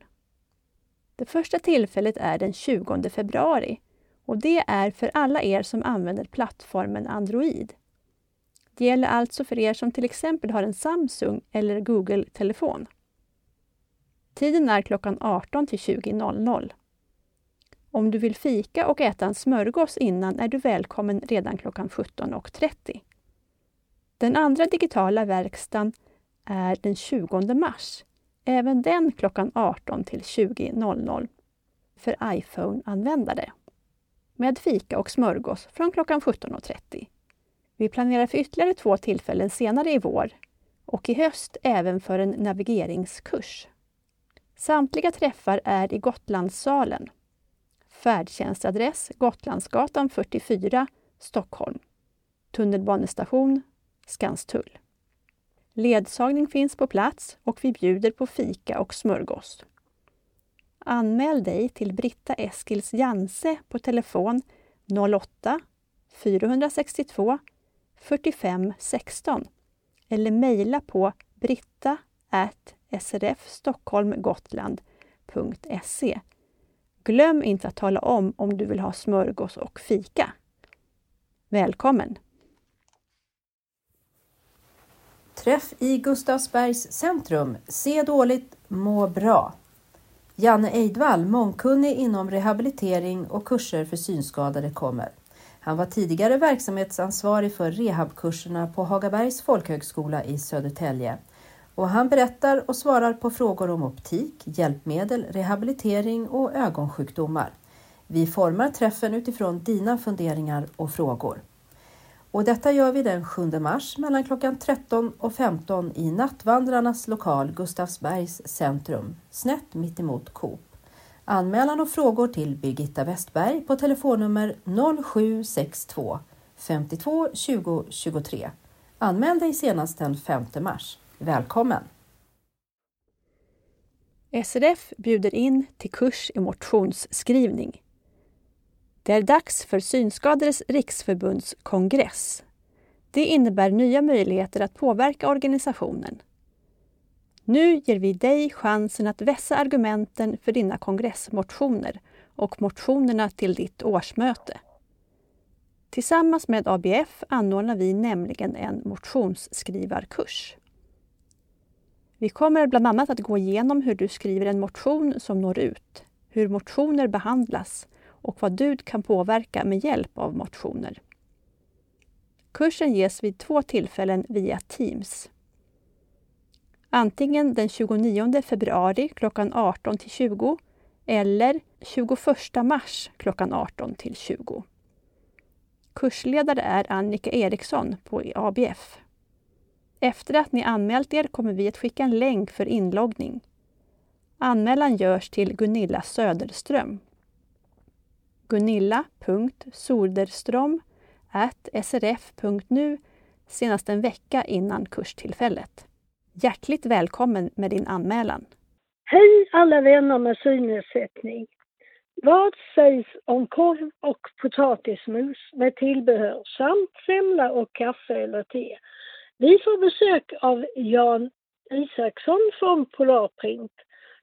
Det första tillfället är den 20 februari och det är för alla er som använder plattformen Android. Det gäller alltså för er som till exempel har en Samsung eller Google-telefon. Tiden är klockan 18 till 20.00. Om du vill fika och äta en smörgås innan är du välkommen redan klockan 17.30. Den andra digitala verkstaden är den 20 mars. Även den klockan 18 till 20.00 för iPhone-användare. Med fika och smörgås från klockan 17.30. Vi planerar för ytterligare två tillfällen senare i vår och i höst även för en navigeringskurs. Samtliga träffar är i Gotlandssalen. Färdtjänstadress Gotlandsgatan 44, Stockholm. Tunnelbanestation Skanstull. Ledsagning finns på plats och vi bjuder på fika och smörgås. Anmäl dig till Britta Eskils Janse på telefon 08 462 45 16 eller mejla på britta srfstockholmgotland.se. Glöm inte att tala om om du vill ha smörgås och fika. Välkommen! Träff i Gustavsbergs centrum. Se dåligt, må bra. Janne Eidvall, mångkunnig inom rehabilitering och kurser för synskadade kommer. Han var tidigare verksamhetsansvarig för rehabkurserna på Hagabergs folkhögskola i Södertälje. Och han berättar och svarar på frågor om optik, hjälpmedel, rehabilitering och ögonsjukdomar. Vi formar träffen utifrån dina funderingar och frågor. Och detta gör vi den 7 mars mellan klockan 13 och 15 i Nattvandrarnas lokal Gustavsbergs centrum, snett mittemot Coop. Anmälan och frågor till Birgitta Westberg på telefonnummer 0762 52 20 23. Anmäl dig senast den 5 mars. Välkommen! SRF bjuder in till kurs i motionsskrivning. Det är dags för Synskadades riksförbunds kongress. Det innebär nya möjligheter att påverka organisationen. Nu ger vi dig chansen att vässa argumenten för dina kongressmotioner och motionerna till ditt årsmöte. Tillsammans med ABF anordnar vi nämligen en motionsskrivarkurs. Vi kommer bland annat att gå igenom hur du skriver en motion som når ut, hur motioner behandlas och vad du kan påverka med hjälp av motioner. Kursen ges vid två tillfällen via Teams. Antingen den 29 februari klockan 18 till 20 eller 21 mars klockan 18 till 20. Kursledare är Annika Eriksson på ABF. Efter att ni anmält er kommer vi att skicka en länk för inloggning. Anmälan görs till Gunilla Söderström. Gunilla.soderström srf.nu senast en vecka innan kurstillfället. Hjärtligt välkommen med din anmälan. Hej alla vänner med synnedsättning. Vad sägs om korv och potatismos med tillbehör samt semla och kaffe eller te? Vi får besök av Jan Isaksson från Polarprint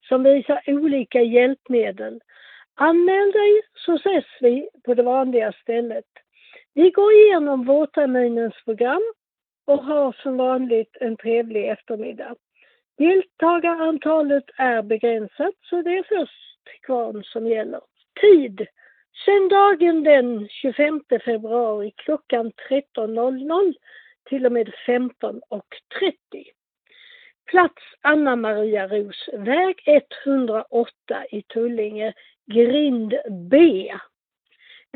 som visar olika hjälpmedel. Anmäl dig så ses vi på det vanliga stället. Vi går igenom vårterminens program och har som vanligt en trevlig eftermiddag. Deltagarantalet är begränsat så det är först kvarn som gäller. Tid Söndagen den 25 februari klockan 13.00 till och med 15.30. Plats Anna Maria Ros, väg 108 i Tullinge, grind B.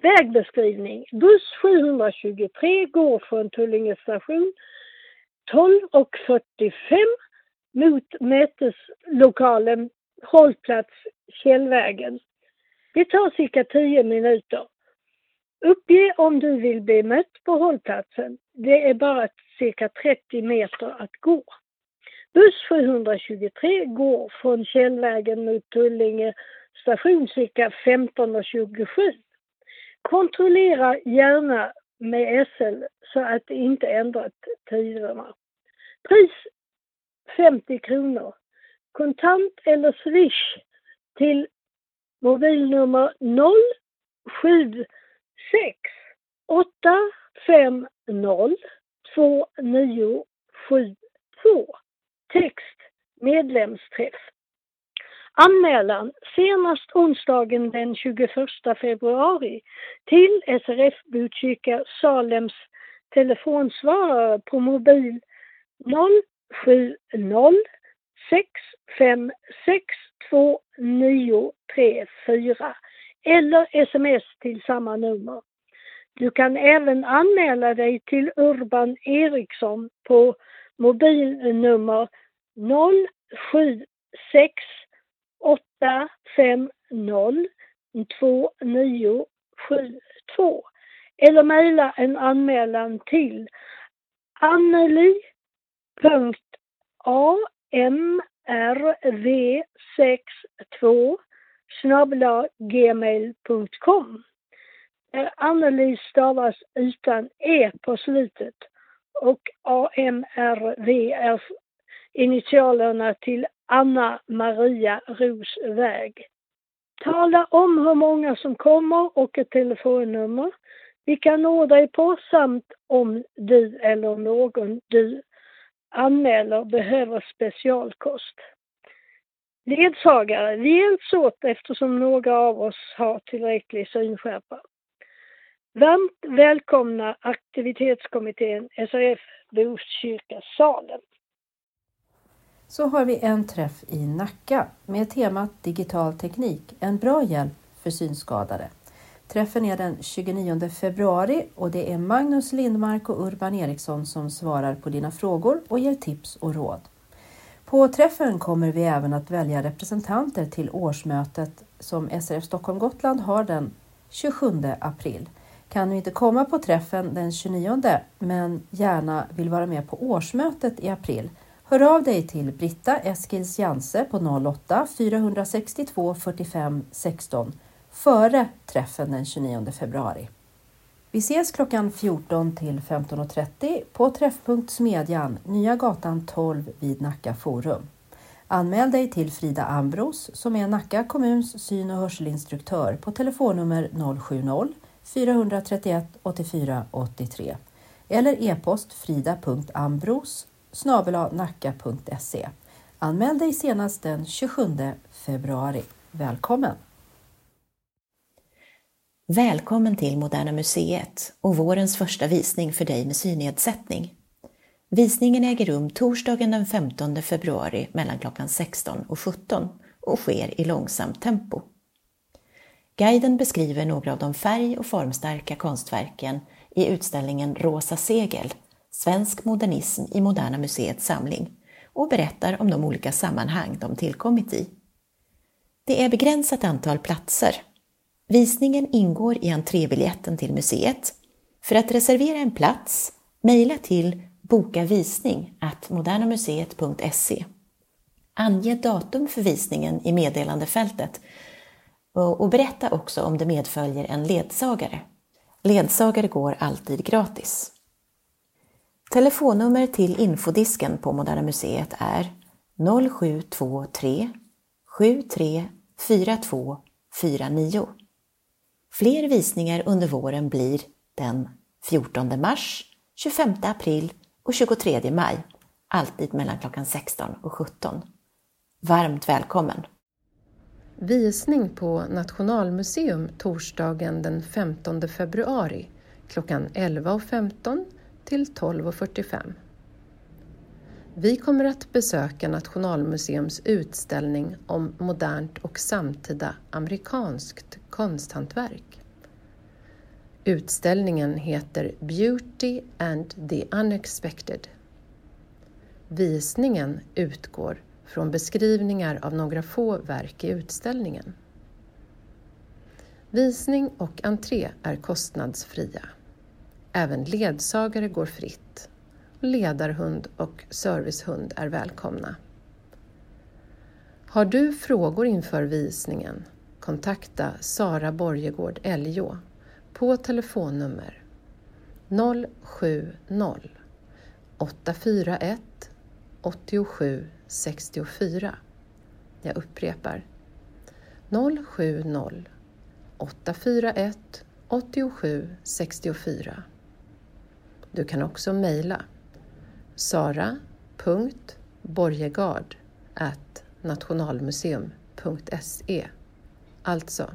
Vägbeskrivning. Buss 723 går från Tullinge station 12.45 mot möteslokalen hållplats Källvägen. Det tar cirka 10 minuter. Uppge om du vill bli mött på hållplatsen. Det är bara cirka 30 meter att gå. Buss 723 går från Källvägen mot Tullinge station cirka 15.27. Kontrollera gärna med SL så att det inte ändrat tiderna. Pris 50 kronor. Kontant eller swish till mobilnummer 076 850 2972. Text medlemsträff. Anmälan senast onsdagen den 21 februari till SRF Botkyrka Salems telefonsvarare på mobil 070 656 2934 eller sms till samma nummer. Du kan även anmäla dig till Urban Eriksson på mobilnummer 076 850 2972 eller mejla en anmälan till anneli.amrv62 gmail.com. Eh, anneli stavas utan e på slutet och AMRV är initialerna till Anna Maria Rosväg. Tala om hur många som kommer och ett telefonnummer. Vi kan nå dig på samt om du eller någon du anmäler behöver specialkost. Ledsagare, vi hjälps åt eftersom några av oss har tillräcklig synskärpa. Varmt välkomna aktivitetskommittén SRF Botkyrka Salen. Så har vi en träff i Nacka med temat digital teknik, en bra hjälp för synskadade. Träffen är den 29 februari och det är Magnus Lindmark och Urban Eriksson som svarar på dina frågor och ger tips och råd. På träffen kommer vi även att välja representanter till årsmötet som SRF Stockholm Gotland har den 27 april. Kan du inte komma på träffen den 29 men gärna vill vara med på årsmötet i april Hör av dig till Britta Eskils Janse på 08 462 45 16 före träffen den 29 februari. Vi ses klockan 14 till 15.30 på Träffpunkt Smedjan, Nya gatan 12 vid Nacka Forum. Anmäl dig till Frida Ambros som är Nacka kommuns syn och hörselinstruktör på telefonnummer 070-431 84 83 eller e-post frida.ambros nacka.se. Anmäl dig senast den 27 februari. Välkommen! Välkommen till Moderna Museet och vårens första visning för dig med synnedsättning. Visningen äger rum torsdagen den 15 februari mellan klockan 16 och 17 och sker i långsamt tempo. Guiden beskriver några av de färg och formstarka konstverken i utställningen Rosa segel Svensk modernism i Moderna Museets samling och berättar om de olika sammanhang de tillkommit i. Det är begränsat antal platser. Visningen ingår i entrébiljetten till museet. För att reservera en plats, mejla till bokavisning@modernamuseet.se. Ange datum för visningen i meddelandefältet och berätta också om det medföljer en ledsagare. Ledsagare går alltid gratis. Telefonnummer till infodisken på Moderna Museet är 0723 73 42 49. Fler visningar under våren blir den 14 mars, 25 april, och 23 maj, alltid mellan klockan 16 och 17. Varmt välkommen! Visning på Nationalmuseum torsdagen den 15 februari klockan 11.15 till 12.45. Vi kommer att besöka Nationalmuseums utställning om modernt och samtida amerikanskt konsthantverk. Utställningen heter Beauty and the Unexpected. Visningen utgår från beskrivningar av några få verk i utställningen. Visning och entré är kostnadsfria. Även ledsagare går fritt. Ledarhund och servicehund är välkomna. Har du frågor inför visningen? Kontakta Sara Borgegård Eljå på telefonnummer 070 841 87 64. Jag upprepar 070 841 87 64. Du kan också mejla sara.borgegard nationalmuseum.se Alltså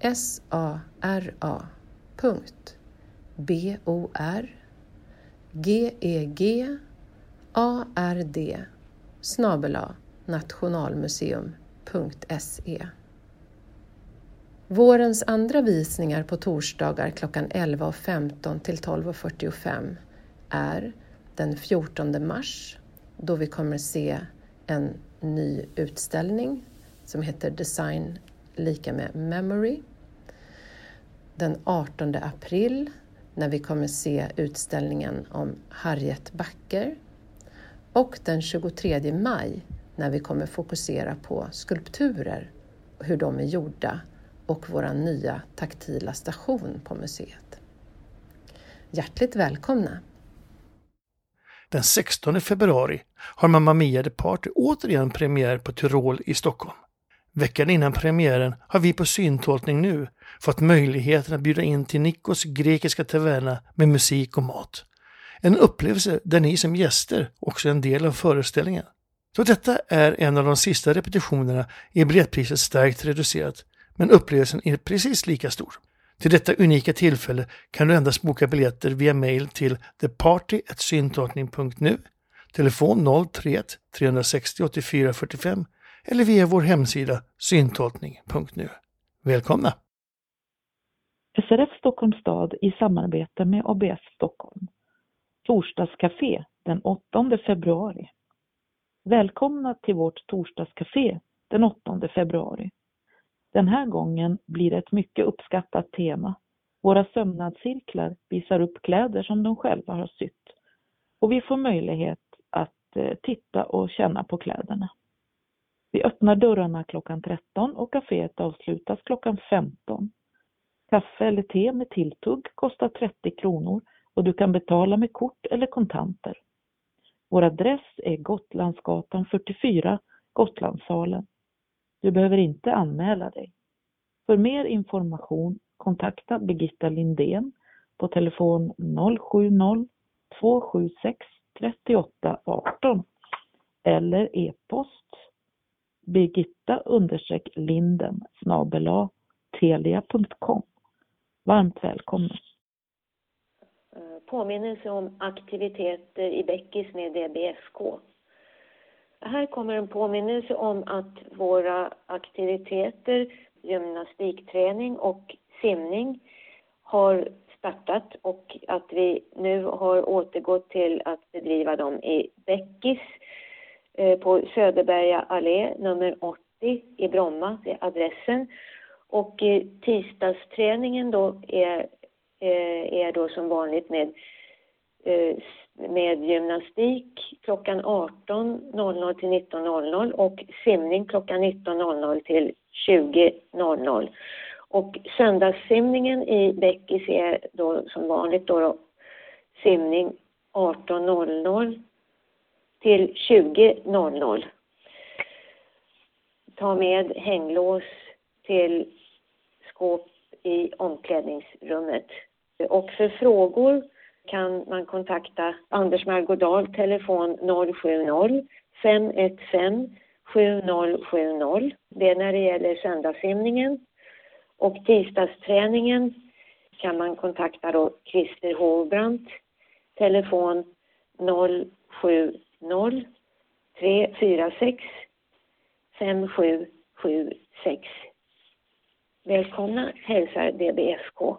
S-A-R-A B-O-R G-E-G A-R-D snabela nationalmuseum.se Vårens andra visningar på torsdagar klockan 11.15 till 12.45 är den 14 mars då vi kommer se en ny utställning som heter Design lika med Memory. Den 18 april när vi kommer se utställningen om Harriet Backer och den 23 maj när vi kommer fokusera på skulpturer, och hur de är gjorda och vår nya taktila station på museet. Hjärtligt välkomna! Den 16 februari har Mamma Mia The Party återigen premiär på Tyrol i Stockholm. Veckan innan premiären har vi på Syntolkning nu fått möjligheten att bjuda in till Nikos grekiska taverna med musik och mat. En upplevelse där ni som gäster också är en del av föreställningen. Så detta är en av de sista repetitionerna är biljettpriset starkt reducerat, men upplevelsen är precis lika stor. Till detta unika tillfälle kan du endast boka biljetter via mail till theparty.syntolkning.nu, telefon 031 360 84 45 eller via vår hemsida syntolkning.nu. Välkomna! SRF Stockholms stad i samarbete med ABF Stockholm. Torsdagscafé den 8 februari. Välkomna till vårt torsdagscafé den 8 februari. Den här gången blir det ett mycket uppskattat tema. Våra sömnadscirklar visar upp kläder som de själva har sytt. Och vi får möjlighet att eh, titta och känna på kläderna. Vi öppnar dörrarna klockan 13 och kaféet avslutas klockan 15. Kaffe eller te med tilltugg kostar 30 kronor och du kan betala med kort eller kontanter. Vår adress är Gotlandsgatan 44, Gotlandssalen. Du behöver inte anmäla dig. För mer information kontakta Birgitta Lindén på telefon 070 276 38 18 eller e-post birgitta linden snabela telia.com. Varmt välkommen! Påminnelse om aktiviteter i Bäckis med DBFK. Här kommer en påminnelse om att våra aktiviteter, gymnastikträning och simning har startat och att vi nu har återgått till att bedriva dem i Bäckis eh, på Söderberga allé nummer 80 i Bromma, det är adressen. Och eh, tisdagsträningen då är, eh, är då som vanligt med, Eh, med gymnastik klockan 18.00 till 19.00 och simning klockan 19.00 till 20.00. Och söndagssimningen i Bäckis är då som vanligt då, då simning 18.00 till 20.00. Ta med hänglås till skåp i omklädningsrummet. Och för frågor kan man kontakta Anders Margodal, telefon 070 515 7070. Det är när det gäller söndagssimningen. Och tisdagsträningen kan man kontakta då Christer Hovbrandt, telefon 070 346 5776. Välkomna hälsar DBFK.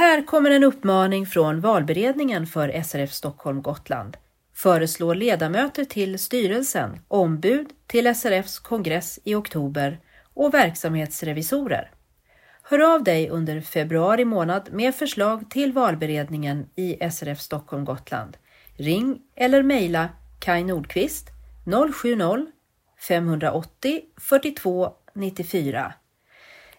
Här kommer en uppmaning från valberedningen för SRF Stockholm Gotland. Föreslå ledamöter till styrelsen, ombud till SRFs kongress i oktober och verksamhetsrevisorer. Hör av dig under februari månad med förslag till valberedningen i SRF Stockholm Gotland. Ring eller mejla Kaj Nordqvist 070 580 42 94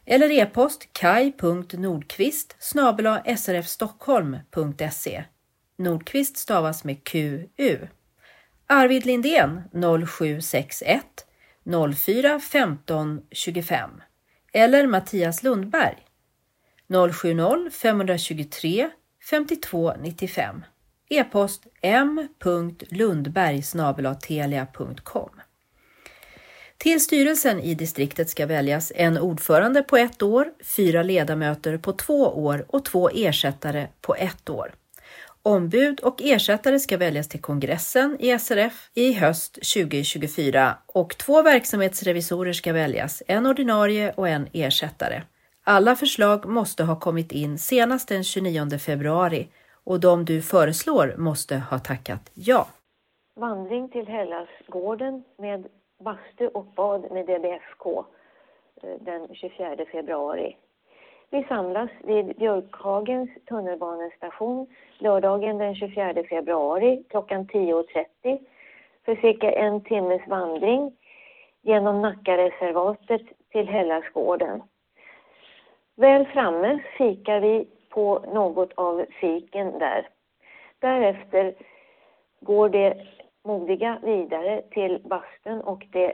eller e-post kaj.nordqvist srfstockholm.se Nordqvist stavas med QU. Arvid Lindén 0761 04 15 25 eller Mattias Lundberg 070 523 52 95 e-post m.lundberg telia.com till styrelsen i distriktet ska väljas en ordförande på ett år, fyra ledamöter på två år och två ersättare på ett år. Ombud och ersättare ska väljas till kongressen i SRF i höst 2024 och två verksamhetsrevisorer ska väljas, en ordinarie och en ersättare. Alla förslag måste ha kommit in senast den 29 februari och de du föreslår måste ha tackat ja. Vandring till Hellasgården med bastu och bad med DBFK eh, den 24 februari. Vi samlas vid Björkhagens tunnelbanestation lördagen den 24 februari klockan 10.30 för cirka en timmes vandring genom Nackareservatet till Hällasgården. Väl framme fikar vi på något av fiken där. Därefter går det modiga vidare till bastun och det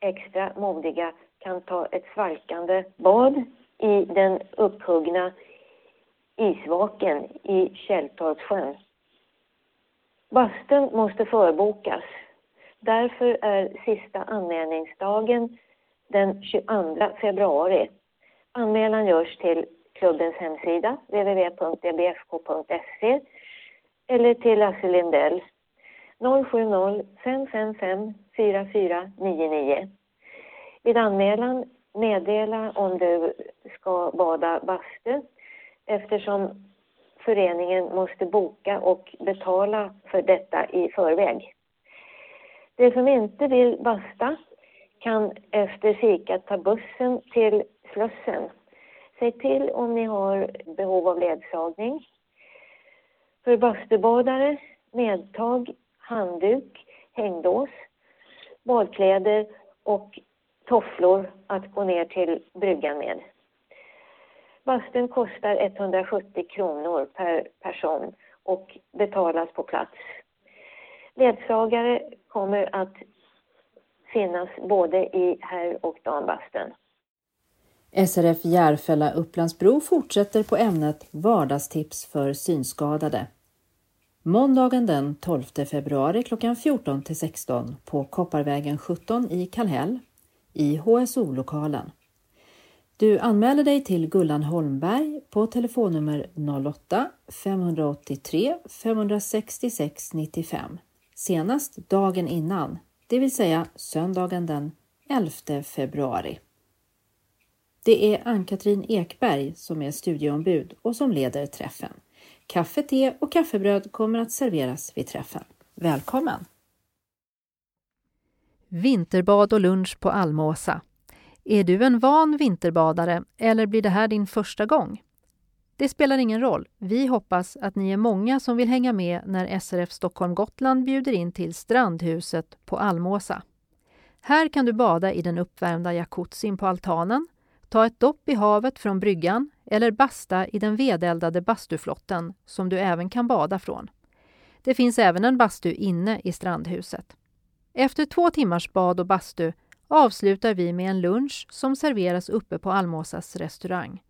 extra modiga kan ta ett svalkande bad i den upphuggna isvaken i Källtorpssjön. Bastun måste förbokas. Därför är sista anmälningsdagen den 22 februari. Anmälan görs till klubbens hemsida www.dbfk.se eller till Lasse Lindell 070 555 4499. Vid anmälan meddela om du ska bada bastu eftersom föreningen måste boka och betala för detta i förväg. De som inte vill basta kan efter fika ta bussen till Slussen. Säg till om ni har behov av ledsagning. För bastubadare, medtag handduk, hängdås, badkläder och tofflor att gå ner till bryggan med. Bastun kostar 170 kronor per person och betalas på plats. Ledsagare kommer att finnas både i herr och dambastun. SRF Järfälla Upplandsbro fortsätter på ämnet vardagstips för synskadade. Måndagen den 12 februari klockan 14 till 16 på Kopparvägen 17 i Kallhäll i HSO-lokalen. Du anmäler dig till Gullan Holmberg på telefonnummer 08-583 566 95 senast dagen innan, det vill säga söndagen den 11 februari. Det är Ann-Katrin Ekberg som är studieombud och som leder träffen. Kaffe, te och kaffebröd kommer att serveras vid träffen. Välkommen! Vinterbad och lunch på Almåsa. Är du en van vinterbadare eller blir det här din första gång? Det spelar ingen roll. Vi hoppas att ni är många som vill hänga med när SRF Stockholm Gotland bjuder in till Strandhuset på Almåsa. Här kan du bada i den uppvärmda jacuzzin på altanen, ta ett dopp i havet från bryggan eller basta i den vedeldade bastuflotten som du även kan bada från. Det finns även en bastu inne i strandhuset. Efter två timmars bad och bastu avslutar vi med en lunch som serveras uppe på Almåsas restaurang.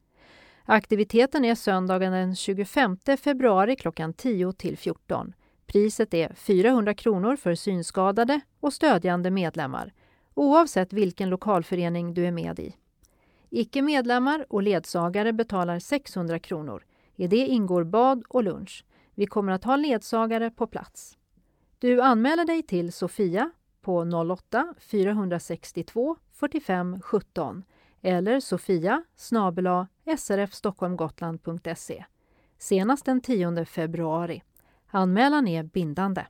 Aktiviteten är söndagen den 25 februari klockan 10 till 14. Priset är 400 kronor för synskadade och stödjande medlemmar oavsett vilken lokalförening du är med i. Icke medlemmar och ledsagare betalar 600 kronor. I det ingår bad och lunch. Vi kommer att ha ledsagare på plats. Du anmäler dig till Sofia på 08 462 45 17 eller sofia srfstockholmgotland.se senast den 10 februari. Anmälan är bindande.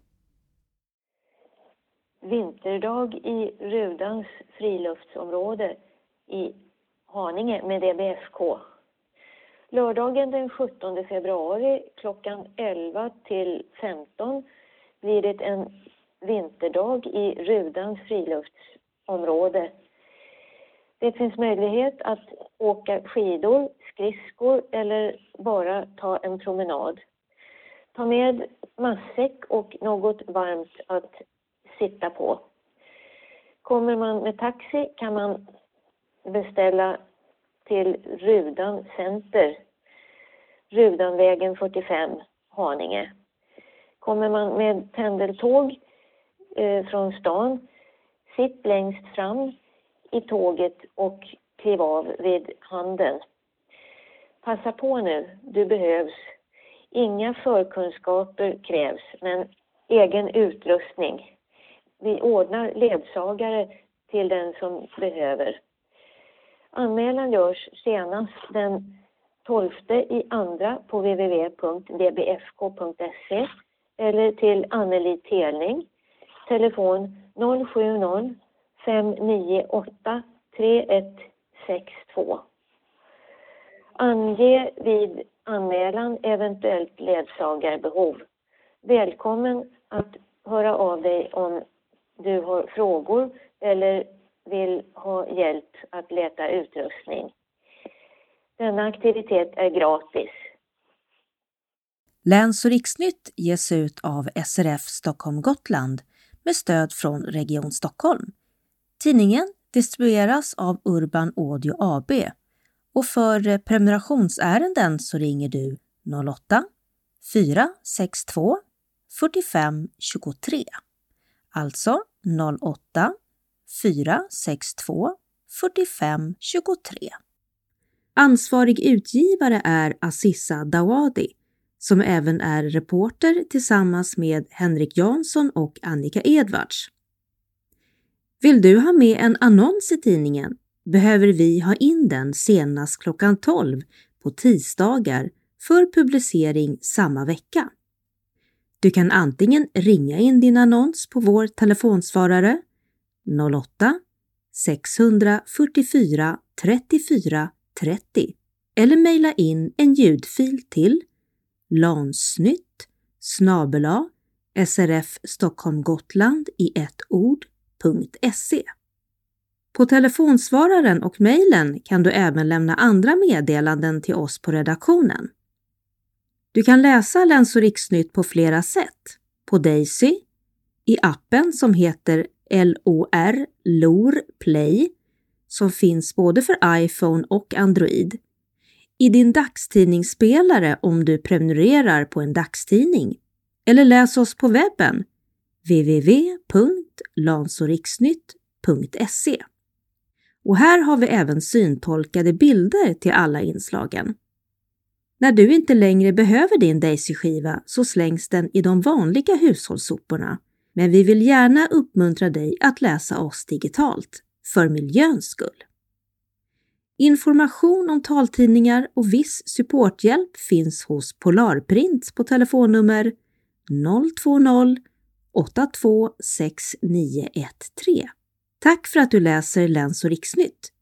Vinterdag i Rudans friluftsområde i Haninge med DBFK. Lördagen den 17 februari klockan 11 till 15 blir det en vinterdag i Rudans friluftsområde. Det finns möjlighet att åka skidor, skridskor eller bara ta en promenad. Ta med matsäck och något varmt att sitta på. Kommer man med taxi kan man beställa till Rudan Center, Rudanvägen 45, Haninge. Kommer man med pendeltåg eh, från stan, sitt längst fram i tåget och kliv av vid handen. Passa på nu, du behövs. Inga förkunskaper krävs, men egen utrustning. Vi ordnar ledsagare till den som behöver. Anmälan görs senast den 12 i andra på www.dbfk.se eller till Anneli Telning, telefon 070 598 3162. Ange vid anmälan eventuellt ledsagarbehov. Välkommen att höra av dig om du har frågor eller vill ha hjälp att leta utrustning. Denna aktivitet är gratis. Läns och riksnytt ges ut av SRF Stockholm Gotland med stöd från Region Stockholm. Tidningen distribueras av Urban Audio AB och för prenumerationsärenden så ringer du 08 462 45 23. Alltså 08 462 45 23. Ansvarig utgivare är Assissa Dawadi som även är reporter tillsammans med Henrik Jansson och Annika Edvards. Vill du ha med en annons i tidningen behöver vi ha in den senast klockan 12 på tisdagar för publicering samma vecka. Du kan antingen ringa in din annons på vår telefonsvarare 08 644 34 30 eller mejla in en ljudfil till lansnytt snabela srf Stockholm Gotland i ett ord.se. På telefonsvararen och mejlen kan du även lämna andra meddelanden till oss på redaktionen. Du kan läsa Läns och riksnytt på flera sätt. På Daisy, i appen som heter LOR, LOR Play, som finns både för iPhone och Android. I din dagstidningsspelare om du prenumererar på en dagstidning. Eller läs oss på webben www.lansoriksnytt.se. Och här har vi även syntolkade bilder till alla inslagen. När du inte längre behöver din Daisy-skiva så slängs den i de vanliga hushållssoporna. Men vi vill gärna uppmuntra dig att läsa oss digitalt, för miljöns skull. Information om taltidningar och viss supporthjälp finns hos Polarprint på telefonnummer 020 826913. Tack för att du läser Läns och riksnytt!